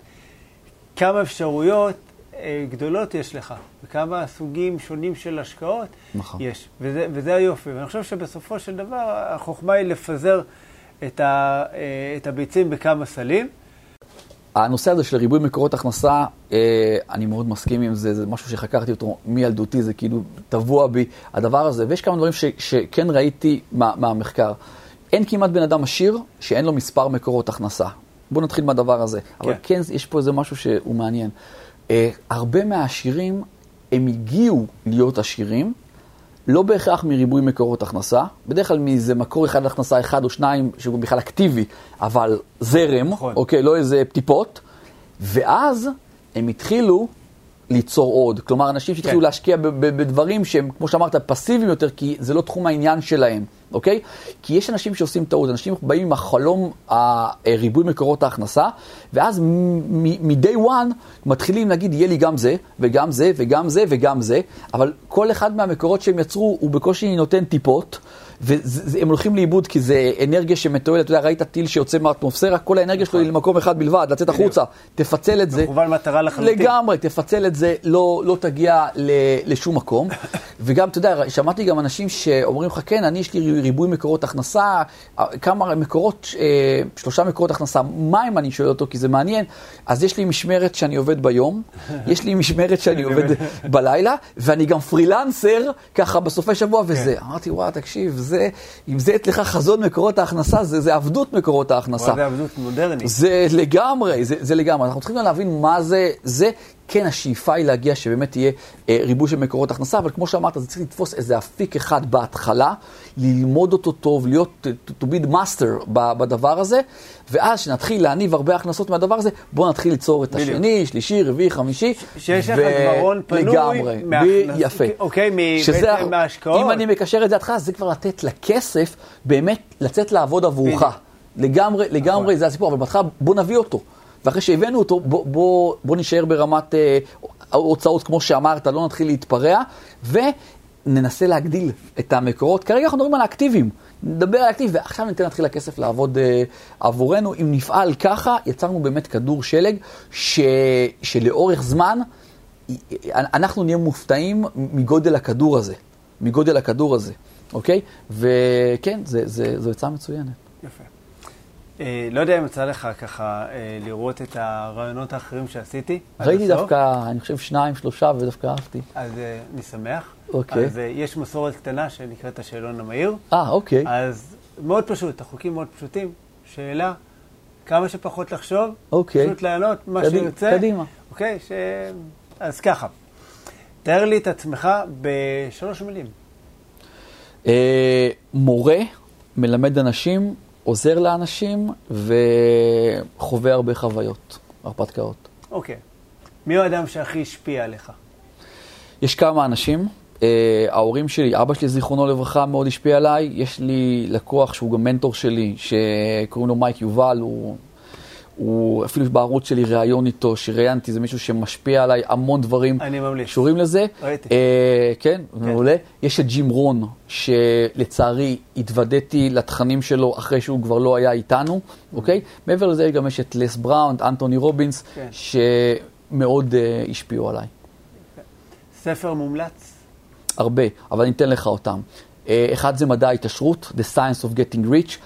כמה אפשרויות אה, גדולות יש לך, וכמה סוגים שונים של השקעות נכון. יש. וזה, וזה היופי. ואני חושב שבסופו של דבר החוכמה היא לפזר את, ה, אה, את הביצים בכמה סלים. הנושא הזה של ריבוי מקורות הכנסה, אה, אני מאוד מסכים עם זה, זה משהו שחקרתי אותו מילדותי, זה כאילו טבוע בי, הדבר הזה. ויש כמה דברים ש, שכן ראיתי מה, מהמחקר. אין כמעט בן אדם עשיר שאין לו מספר מקורות הכנסה. בואו נתחיל מהדבר הזה. כן. אבל כן, יש פה איזה משהו שהוא מעניין. אה, הרבה מהעשירים, הם הגיעו להיות עשירים, לא בהכרח מריבוי מקורות הכנסה, בדרך כלל מאיזה מקור אחד הכנסה אחד או שניים שהוא בכלל אקטיבי, אבל זרם, נכון. אוקיי, לא איזה טיפות, ואז הם התחילו ליצור עוד. כלומר, אנשים שהתחילו כן. להשקיע בדברים שהם, כמו שאמרת, פסיביים יותר, כי זה לא תחום העניין שלהם, אוקיי? כי יש אנשים שעושים טעות, אנשים באים עם החלום הריבוי מקורות ההכנסה, ואז מ-day one מתחילים להגיד, יהיה לי גם זה, וגם זה, וגם זה, וגם זה, אבל כל אחד מהמקורות שהם יצרו, הוא בקושי נותן טיפות, והם הולכים לאיבוד כי זה אנרגיה שמתועלת, אתה יודע, ראית טיל שיוצא מהאטמוספירה, כל האנרגיה שלו היא למקום אחד בלבד, לצאת החוצה, תפצל את זה. מכוון מטרה לחלוטין. לגמרי, תפצל את זה, לא, לא תגיע ל, לשום מקום. וגם, אתה יודע, שמעתי גם אנשים שאומרים לך, כן, אני, יש לי ריבוי מקורות הכנסה, כמה מקורות, אה, שלושה מקורות הכנסה, מה אם אני שואל אותו, כי זה מעניין. אז יש לי משמרת שאני עובד ביום, יש לי משמרת שאני עובד בלילה, ואני גם פרילנסר, ככה בסופי שבוע וזה. כן. אמרתי, וואו, תקשיב, זה, אם זה אצלך חזון מקורות ההכנסה, זה, זה עבדות מקורות ההכנסה. זה עבדות מודרנית. זה לגמרי, זה, זה לגמרי. אנחנו צריכים להבין מה זה, זה, כן, השאיפה היא להגיע שבאמת יהיה אה, ריבוי של מקורות הכנסה, אבל כמו שאמרת, זה צריך לתפוס איזה אפיק אחד בהתחלה, ללמוד אותו טוב, להיות, to, to be the master בדבר הזה, ואז כשנתחיל להניב הרבה הכנסות מהדבר הזה, בואו נתחיל ליצור את השני, שלישי, רביעי, חמישי. שיש לך גברון פנוי. לגמרי, מהכנס... יפה. אוקיי, בעצם מההשקעות. אם אני מקשר את זה להתחלה, זה כבר לתת לכסף, באמת לצאת לעבוד עבורך. לגמרי, לגמרי, נכון. זה הסיפור, אבל בהתחלה בוא נביא אותו. ואחרי שהבאנו אותו, בוא, בוא, בוא נשאר ברמת אה, הוצאות, כמו שאמרת, לא נתחיל להתפרע, וננסה להגדיל את המקורות. כרגע אנחנו מדברים על האקטיבים, נדבר על האקטיב, ועכשיו ניתן להתחיל הכסף לעבוד אה, עבורנו. אם נפעל ככה, יצרנו באמת כדור שלג, ש, שלאורך זמן, אנחנו נהיה מופתעים מגודל הכדור הזה, מגודל הכדור הזה, אוקיי? וכן, זו עצה מצוינת. יפה. אה, לא יודע אם יצא לך ככה אה, לראות את הרעיונות האחרים שעשיתי. ראיתי דווקא, אני חושב שניים, שלושה, ודווקא אהבתי. אז אה, אני שמח. אוקיי. אז יש מסורת קטנה שנקראת השאלון המהיר. אה, אוקיי. אז מאוד פשוט, החוקים מאוד פשוטים. שאלה, כמה שפחות לחשוב, אוקיי. פשוט לענות מה שיוצא. קדימה. אוקיי, ש... אז ככה, תאר לי את עצמך בשלוש מילים. מורה מלמד אנשים עוזר לאנשים וחווה הרבה חוויות, הרפתקאות. אוקיי. מי הוא האדם שהכי השפיע עליך? יש כמה אנשים. Uh, ההורים שלי, אבא שלי, זיכרונו לברכה, מאוד השפיע עליי. יש לי לקוח שהוא גם מנטור שלי, שקוראים לו מייק יובל, הוא הוא אפילו בערוץ שלי ראיון איתו, שראיינתי, זה מישהו שמשפיע עליי המון דברים. אני ממליץ. קשורים לזה. ראיתי. אה, כן, כן, מעולה. יש את ג'ים רון, שלצערי התוודעתי לתכנים שלו אחרי שהוא כבר לא היה איתנו, אוקיי? מעבר לזה גם יש את לס בראון, אנטוני רובינס, כן. שמאוד uh, השפיעו עליי. ספר מומלץ? הרבה, אבל אני אתן לך אותם. אה, אחד זה מדע ההתעשרות, The Science of Getting Rich.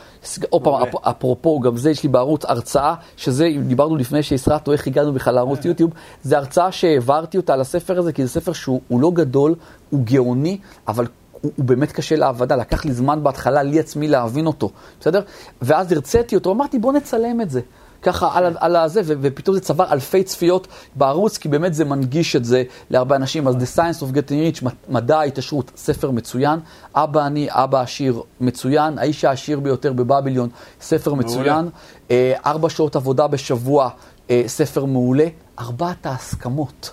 עוד פעם, אפרופו, גם זה יש לי בערוץ הרצאה, שזה, דיברנו לפני שהסרטנו איך הגענו בכלל לערוץ אה. יוטיוב, זה הרצאה שהעברתי אותה לספר הזה, כי זה ספר שהוא לא גדול, הוא גאוני, אבל הוא, הוא באמת קשה להבנה, לקח לי זמן בהתחלה לי עצמי להבין אותו, בסדר? ואז הרציתי אותו, אמרתי בוא נצלם את זה. ככה על, על הזה, ופתאום זה צבר אלפי צפיות בערוץ, כי באמת זה מנגיש את זה להרבה אנשים. אז The Science of Getting Rich, מדע ההתעשרות, ספר מצוין. אבא אני, אבא עשיר מצוין. האיש העשיר ביותר בבביליון, ספר מצוין. אה, ארבע שעות עבודה בשבוע, אה, ספר מעולה. ארבעת ההסכמות.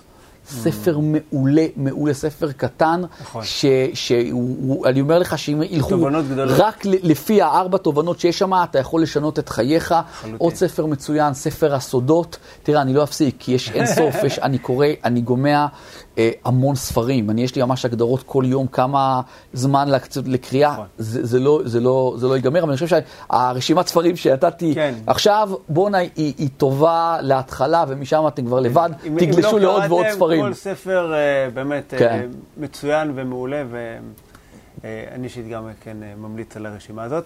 ספר מעולה, מעולה, ספר קטן, נכון. שאני אומר לך שאם ילכו רק לפי הארבע תובנות שיש שם, אתה יכול לשנות את חייך. חלוטין. עוד ספר מצוין, ספר הסודות. תראה, אני לא אפסיק, כי יש אין סוף, יש, אני קורא, אני גומע אה, המון ספרים. אני, יש לי ממש הגדרות כל יום, כמה זמן להקצות לקריאה, נכון. זה, זה, לא, זה, לא, זה לא ייגמר, אבל אני חושב שהרשימת ספרים שנתתי כן. עכשיו, בואנה, היא, היא טובה להתחלה, ומשם אתם כבר לבד, אם, תגלשו אם לא לעוד ועוד ספרים. כל ספר uh, באמת כן. uh, מצוין ומעולה, ואני אישית גם כן ממליץ על הרשימה הזאת.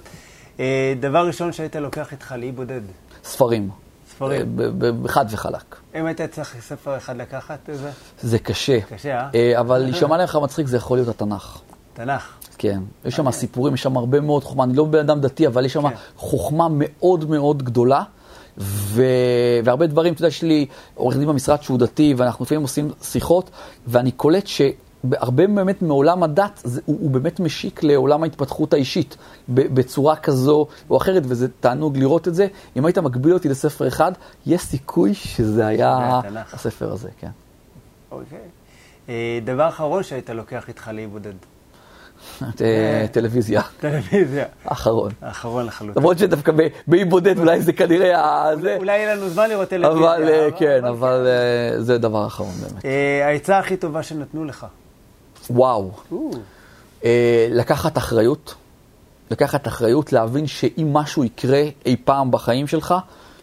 Uh, דבר ראשון שהיית לוקח איתך לאי בודד? ספרים. ספרים. בחד וחלק. אם היית צריך ספר אחד לקחת איזה? זה קשה. קשה, אה? אבל להישמע לך מצחיק זה יכול להיות התנ"ך. תנ"ך. כן, יש שם סיפורים, יש שם הרבה מאוד חוכמה, אני לא בן אדם דתי, אבל יש שם כן. חוכמה מאוד מאוד גדולה. ו... והרבה דברים, אתה יודע, יש לי עורך דין במשרד שהוא דתי, ואנחנו לפעמים עושים שיחות, ואני קולט ש... הרבה באמת מעולם הדת, זה, הוא, הוא באמת משיק לעולם ההתפתחות האישית בצורה כזו או אחרת, וזה תענוג לראות את זה. אם היית מגביל אותי לספר אחד, יש סיכוי שזה היה הספר הזה, כן. אוקיי. אה, דבר אחרון שהיית לוקח איתך לאי בודד. אה, טלוויזיה. טלוויזיה. אחרון. אחרון לחלוטין. למרות שדווקא באי בודד אולי זה כנראה... אולי יהיה לנו זמן לראות טלוויזיה. אבל אה, כן, אבל זה דבר אחרון באמת. העצה הכי טובה שנתנו לך. וואו. לקחת אחריות לקחת אחריות, להבין שאם משהו יקרה אי פעם בחיים שלך,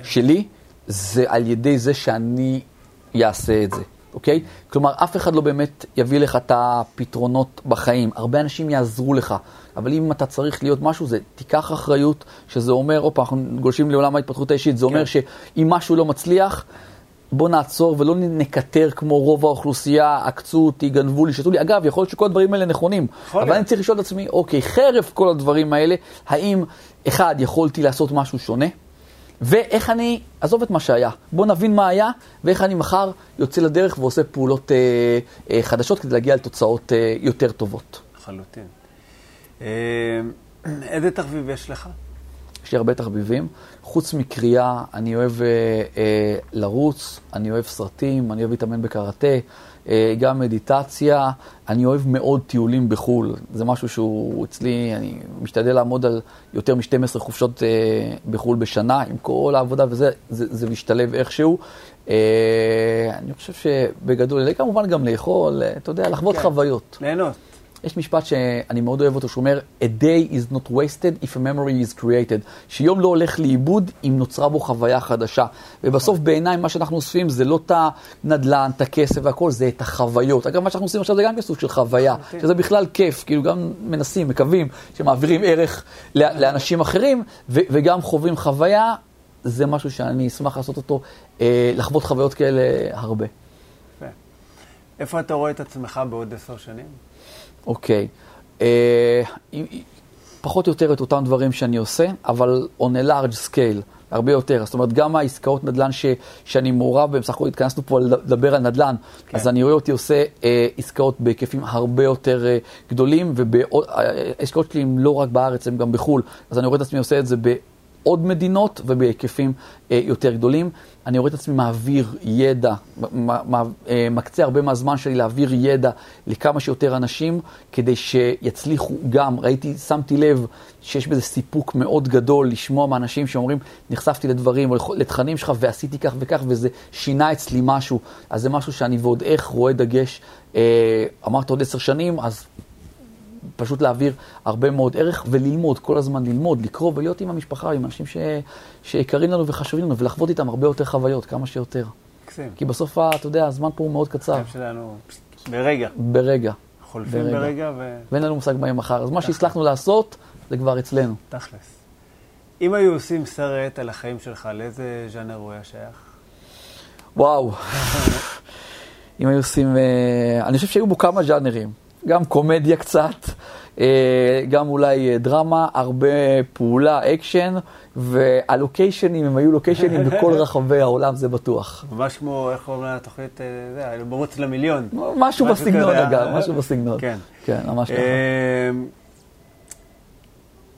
שלי, זה על ידי זה שאני אעשה את זה, אוקיי? כלומר, אף אחד לא באמת יביא לך את הפתרונות בחיים. הרבה אנשים יעזרו לך, אבל אם אתה צריך להיות משהו, זה תיקח אחריות, שזה אומר, הופה, אנחנו גולשים לעולם ההתפתחות האישית, זה אומר כן. שאם משהו לא מצליח, בוא נעצור ולא נקטר כמו רוב האוכלוסייה, עקצו אותי, גנבו לי, שתו לי. אגב, יכול להיות שכל הדברים האלה נכונים, אבל. אני צריך לשאול את עצמי, אוקיי, חרף כל הדברים האלה, האם, אחד, יכולתי לעשות משהו שונה? ואיך אני, עזוב את מה שהיה, בוא נבין מה היה, ואיך אני מחר יוצא לדרך ועושה פעולות אה, אה, חדשות כדי להגיע לתוצאות אה, יותר טובות. לחלוטין. אה, איזה תחביב יש לך? יש לי הרבה תחביבים. חוץ מקריאה, אני אוהב אה, אה, לרוץ, אני אוהב סרטים, אני אוהב להתאמן בקראטה, אה, גם מדיטציה. אני אוהב מאוד טיולים בחו"ל. זה משהו שהוא אצלי, אני משתדל לעמוד על יותר מ-12 חופשות אה, בחו"ל בשנה, עם כל העבודה וזה, זה, זה משתלב איכשהו. אה, אני חושב שבגדול, כמובן גם לאכול, אה, אתה יודע, לחוות כן. חוויות. ליהנות. יש משפט שאני מאוד אוהב אותו, שאומר, A day is not wasted if a memory is created. שיום לא הולך לאיבוד אם נוצרה בו חוויה חדשה. ובסוף בעיניי מה שאנחנו אוספים זה לא את הנדל"ן, את הכסף והכל, זה את החוויות. אגב, מה שאנחנו עושים עכשיו זה גם כסוג של חוויה, לחלוטין. שזה בכלל כיף, כאילו גם מנסים, מקווים, שמעבירים ערך ל- לאנשים אחרים, וגם חווים חוויה, זה משהו שאני אשמח לעשות אותו, אה, לחוות חוויות כאלה הרבה. יפה. איפה אתה רואה את עצמך בעוד עשר שנים? אוקיי. אה, פחות או יותר את אותם דברים שאני עושה, אבל on a large scale, הרבה יותר. זאת אומרת, גם העסקאות נדל"ן ש, שאני מעורב בהן, בסך הכל התכנסנו פה לדבר על נדל"ן, כן. כן. אז אני רואה אותי עושה אה, עסקאות בהיקפים הרבה יותר אה, גדולים, והעסקאות שלי הן לא רק בארץ, הן גם בחו"ל, אז אני רואה את עצמי עושה את זה בעוד מדינות ובהיקפים אה, יותר גדולים. אני רואה את עצמי מעביר ידע, אה, מקצה הרבה מהזמן שלי להעביר ידע לכמה שיותר אנשים, כדי שיצליחו גם, ראיתי, שמתי לב שיש בזה סיפוק מאוד גדול לשמוע מאנשים שאומרים, נחשפתי לדברים או לתכנים שלך ועשיתי כך וכך, וזה שינה אצלי משהו. אז זה משהו שאני ועוד איך רואה דגש. אה, אמרת עוד עשר שנים, אז פשוט להעביר הרבה מאוד ערך וללמוד, כל הזמן ללמוד, לקרוא ולהיות עם המשפחה, עם אנשים ש... שיקרים לנו וחשובים לנו, ולחוות איתם הרבה יותר חוויות, כמה שיותר. מקסים. כי בסוף, אתה יודע, הזמן פה הוא מאוד קצר, החיים שלנו ברגע. ברגע, חולפים ברגע. ברגע ו... ואין לנו מושג מה יהיה מחר. אז מה שהצלחנו לעשות, זה כבר אצלנו. תכלס. אם היו עושים סרט על החיים שלך, לאיזה ז'אנר הוא היה שייך? וואו. אם היו עושים, אה, אני חושב שהיו בו כמה ז'אנרים, גם קומדיה קצת, גם אולי אה, דרמה, הרבה פעולה, אקשן, והלוקיישנים, הם היו לוקיישנים בכל רחבי העולם, זה בטוח. ממש כמו, איך קוראים לתוכנית, אה, מרוץ למיליון. משהו בסגנון אגב, אה? משהו בסגנון. כן. כן, ממש ככה.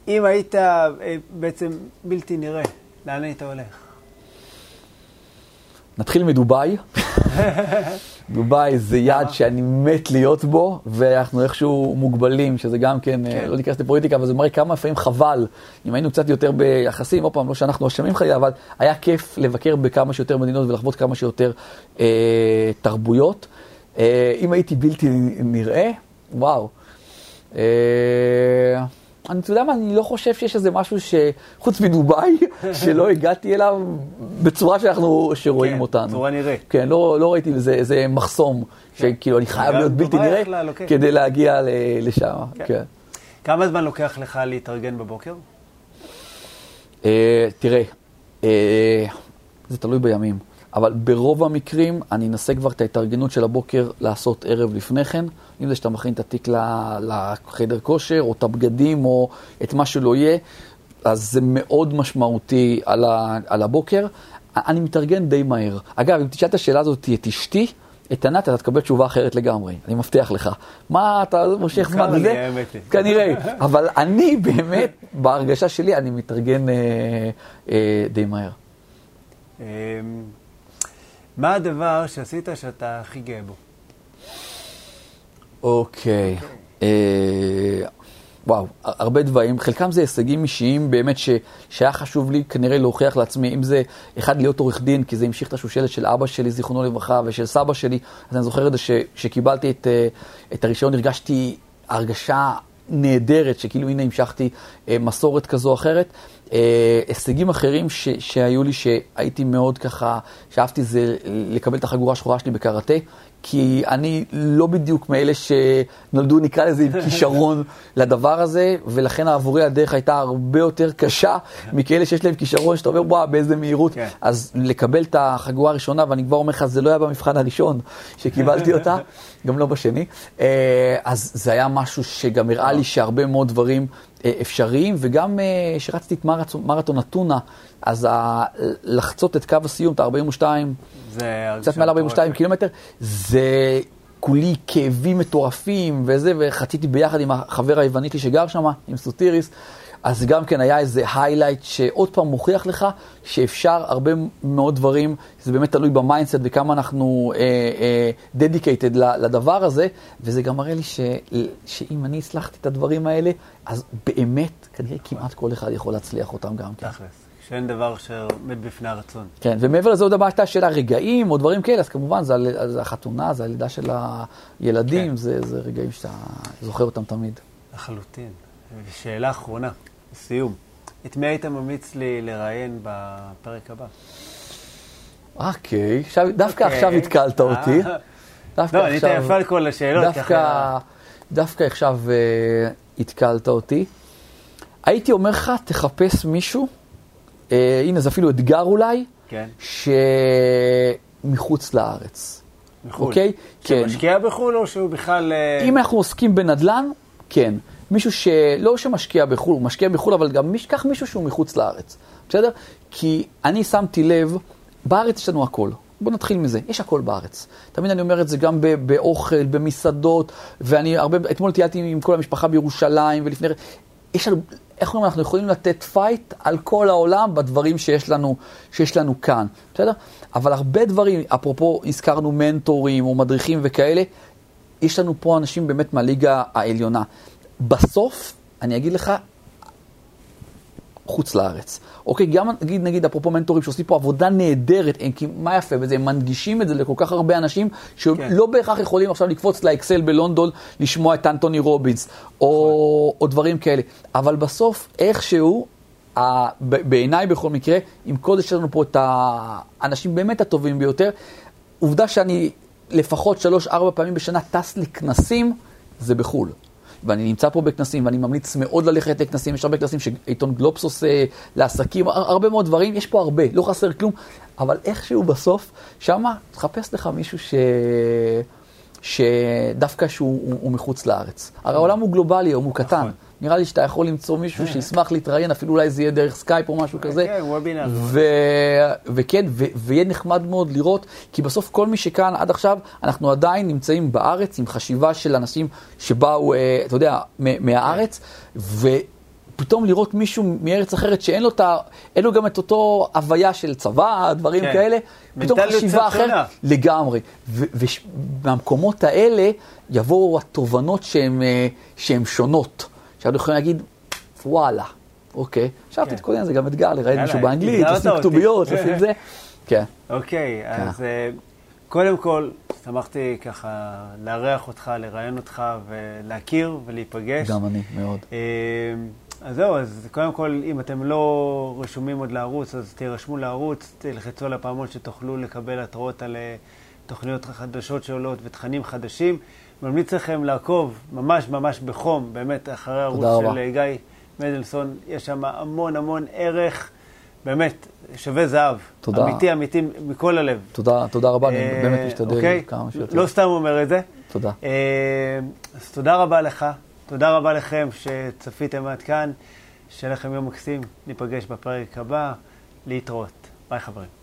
אם היית אה, בעצם בלתי נראה, לאן היית הולך? נתחיל מדובאי. דובאי זה יעד שאני מת להיות בו, ואנחנו איכשהו מוגבלים, שזה גם כן, כן. כן. לא ניכנס לפוליטיקה, אבל זה מראה כמה לפעמים חבל. אם היינו קצת יותר ביחסים, עוד פעם, לא שאנחנו אשמים חלילה, אבל היה כיף לבקר בכמה שיותר מדינות ולחוות כמה שיותר אה, תרבויות. אה, אם הייתי בלתי נראה, וואו. אה, אני, אתה יודע מה, אני לא חושב שיש איזה משהו שחוץ מדובאי, שלא הגעתי אליו בצורה שאנחנו, שרואים כן, אותנו. בצורה נראית. כן, לא, לא ראיתי איזה, איזה מחסום, שכאילו אני חייב גם להיות בלתי נראה אחלה לוקיישן. כדי להגיע ל- לשם. כן. כן. כמה זמן לוקח לך להתארגן בבוקר? אה, תראה, אה, זה תלוי בימים, אבל ברוב המקרים אני אנסה כבר את ההתארגנות של הבוקר לעשות ערב לפני כן, אם זה שאתה מכין את התיק לחדר כושר, או את הבגדים, או את מה שלא יהיה, אז זה מאוד משמעותי על, ה- על הבוקר. אני מתארגן די מהר. אגב, אם תשאל את השאלה הזאת את אשתי, את ענת, אתה תקבל תשובה אחרת לגמרי, אני מבטיח לך. מה אתה מושך זמן היא. כנראה. אבל אני באמת, בהרגשה שלי, אני מתארגן אה, אה, די מהר. אמ, מה הדבר שעשית שאתה הכי גאה בו? אוקיי. אה, וואו, הרבה דברים. חלקם זה הישגים אישיים באמת ש, שהיה חשוב לי כנראה להוכיח לעצמי. אם זה, אחד, להיות עורך דין, כי זה המשיך את השושלת של אבא שלי, זיכרונו לברכה, ושל סבא שלי. אז אני זוכר את זה שכשקיבלתי את, אה, את הרישיון, הרגשתי הרגשה נהדרת, שכאילו הנה המשכתי אה, מסורת כזו או אחרת. אה, הישגים אחרים ש, שהיו לי, שהייתי מאוד ככה, שאהבתי זה לקבל את החגורה השחורה שלי בקראטה. כי אני לא בדיוק מאלה שנולדו, נקרא לזה, עם כישרון לדבר הזה, ולכן עבורי הדרך הייתה הרבה יותר קשה מכאלה שיש להם כישרון, שאתה אומר, וואו, באיזה מהירות. כן. אז לקבל את החגורה הראשונה, ואני כבר אומר לך, זה לא היה במבחן הראשון שקיבלתי אותה, גם לא בשני. אה, אז זה היה משהו שגם הראה לי שהרבה מאוד דברים אה, אפשריים, וגם כשרצתי אה, את מרתון אתונה, אז ה... לחצות את קו הסיום, את ה-42, קצת מעל 42 קילומטר, זה כולי כאבים מטורפים וזה, וחציתי ביחד עם החבר היווניתי שגר שם, עם סוטיריס. אז גם כן היה איזה highlight שעוד פעם מוכיח לך שאפשר הרבה מאוד דברים, זה באמת תלוי ב mindset וכמה אנחנו dedicated uh, uh, לדבר הזה, וזה גם מראה לי ש, שאם אני הצלחתי את הדברים האלה, אז באמת כנראה כמעט כל אחד יכול להצליח אותם גם כן. שאין דבר שעומד בפני הרצון. כן, ומעבר לזה עוד דבר הייתה של הרגעים או דברים כאלה, אז כמובן זה, זה החתונה, זה הלידה של הילדים, כן. זה, זה רגעים שאתה זוכר אותם תמיד. לחלוטין. ושאלה אחרונה, לסיום. את מי היית ממליץ לי לראיין בפרק הבא? אוקיי, עכשיו, דווקא. אוקיי. עכשיו התקלת אותי. אה. דווקא לא, אני אתן יפה על כל השאלות. דווקא. דווקא עכשיו uh, התקלת אותי. הייתי אומר לך, תחפש מישהו אה, הנה, זה אפילו אתגר אולי, כן. שמחוץ לארץ. מחו"ל. אוקיי? כן. שמשקיע בחו"ל או שהוא בכלל... אם אנחנו עוסקים בנדל"ן, כן. מישהו שלא שמשקיע בחו"ל, הוא משקיע בחו"ל, אבל גם מיש, קח מישהו שהוא מחוץ לארץ, בסדר? כי אני שמתי לב, בארץ יש לנו הכל. בוא נתחיל מזה, יש הכל בארץ. תמיד אני אומר את זה גם באוכל, במסעדות, ואני הרבה, אתמול טיילתי עם כל המשפחה בירושלים, ולפני... יש לנו, איך אומרים, אנחנו יכולים לתת fight על כל העולם בדברים שיש לנו, שיש לנו כאן, בסדר? אבל הרבה דברים, אפרופו הזכרנו מנטורים או מדריכים וכאלה, יש לנו פה אנשים באמת מהליגה העליונה. בסוף, אני אגיד לך, חוץ לארץ. אוקיי, גם נגיד, נגיד, אפרופו מנטורים שעושים פה עבודה נהדרת, הם, כי מה יפה בזה, הם מנגישים את זה לכל כך הרבה אנשים, שלא כן. בהכרח יכולים עכשיו לקפוץ לאקסל בלונדון, לשמוע את אנטוני רובינס, או, נכון. או דברים כאלה. אבל בסוף, איכשהו, בעיניי בכל מקרה, עם כל זה שיש לנו פה את האנשים באמת הטובים ביותר, עובדה שאני לפחות שלוש-ארבע פעמים בשנה טס לכנסים, זה בחו"ל. ואני נמצא פה בכנסים, ואני ממליץ מאוד ללכת לכנסים, יש הרבה כנסים שעיתון גלובס עושה לעסקים, הרבה מאוד דברים, יש פה הרבה, לא חסר כלום, אבל איכשהו בסוף, שמה, תחפש לך מישהו ש... שדווקא שהוא הוא, הוא מחוץ לארץ. הרי העולם הוא גלובלי, הוא קטן. נכון. נראה לי שאתה יכול למצוא מישהו כן. שישמח להתראיין, אפילו אולי זה יהיה דרך סקייפ או משהו כזה. כן, וובינר. וכן, ויהיה נחמד מאוד לראות, כי בסוף כל מי שכאן עד עכשיו, אנחנו עדיין נמצאים בארץ עם חשיבה של אנשים שבאו, אה, אתה יודע, מהארץ, ופתאום לראות מישהו מארץ אחרת שאין לו, תה, לו גם את אותו הוויה של צבא, דברים כן. כאלה, פתאום חשיבה אחרת לגמרי. ומהמקומות האלה יבואו התובנות שהן אה, שונות. שאנחנו יכולים להגיד, וואלה, אוקיי. עכשיו כן. תתכונן, זה גם אתגר, לראיין מישהו באנגלית, עושים כתוביות, עושים זה. כן. אוקיי, כן. אז אה, קודם כל, שמחתי ככה לארח אותך, לראיין אותך ולהכיר ולהיפגש. גם אני, מאוד. אה, אז זהו, אז קודם כל, אם אתם לא רשומים עוד לערוץ, אז תירשמו לערוץ, תלחצו על הפעמון שתוכלו לקבל התראות על אה, תוכניות חדשות שעולות ותכנים חדשים. ממליץ לכם לעקוב ממש ממש בחום, באמת, אחרי הערוץ של אה, גיא מדלסון. יש שם המון המון ערך, באמת, שווה זהב. תודה. אמיתי, אמיתי, מכל הלב. תודה, תודה רבה, אני אה, באמת משתדל אוקיי? כמה שיותר. לא סתם אומר את זה. תודה. אה, אז תודה רבה לך, תודה רבה לכם שצפיתם עד כאן. שיהיה לכם יום מקסים, ניפגש בפרק הבא, להתראות. ביי חברים.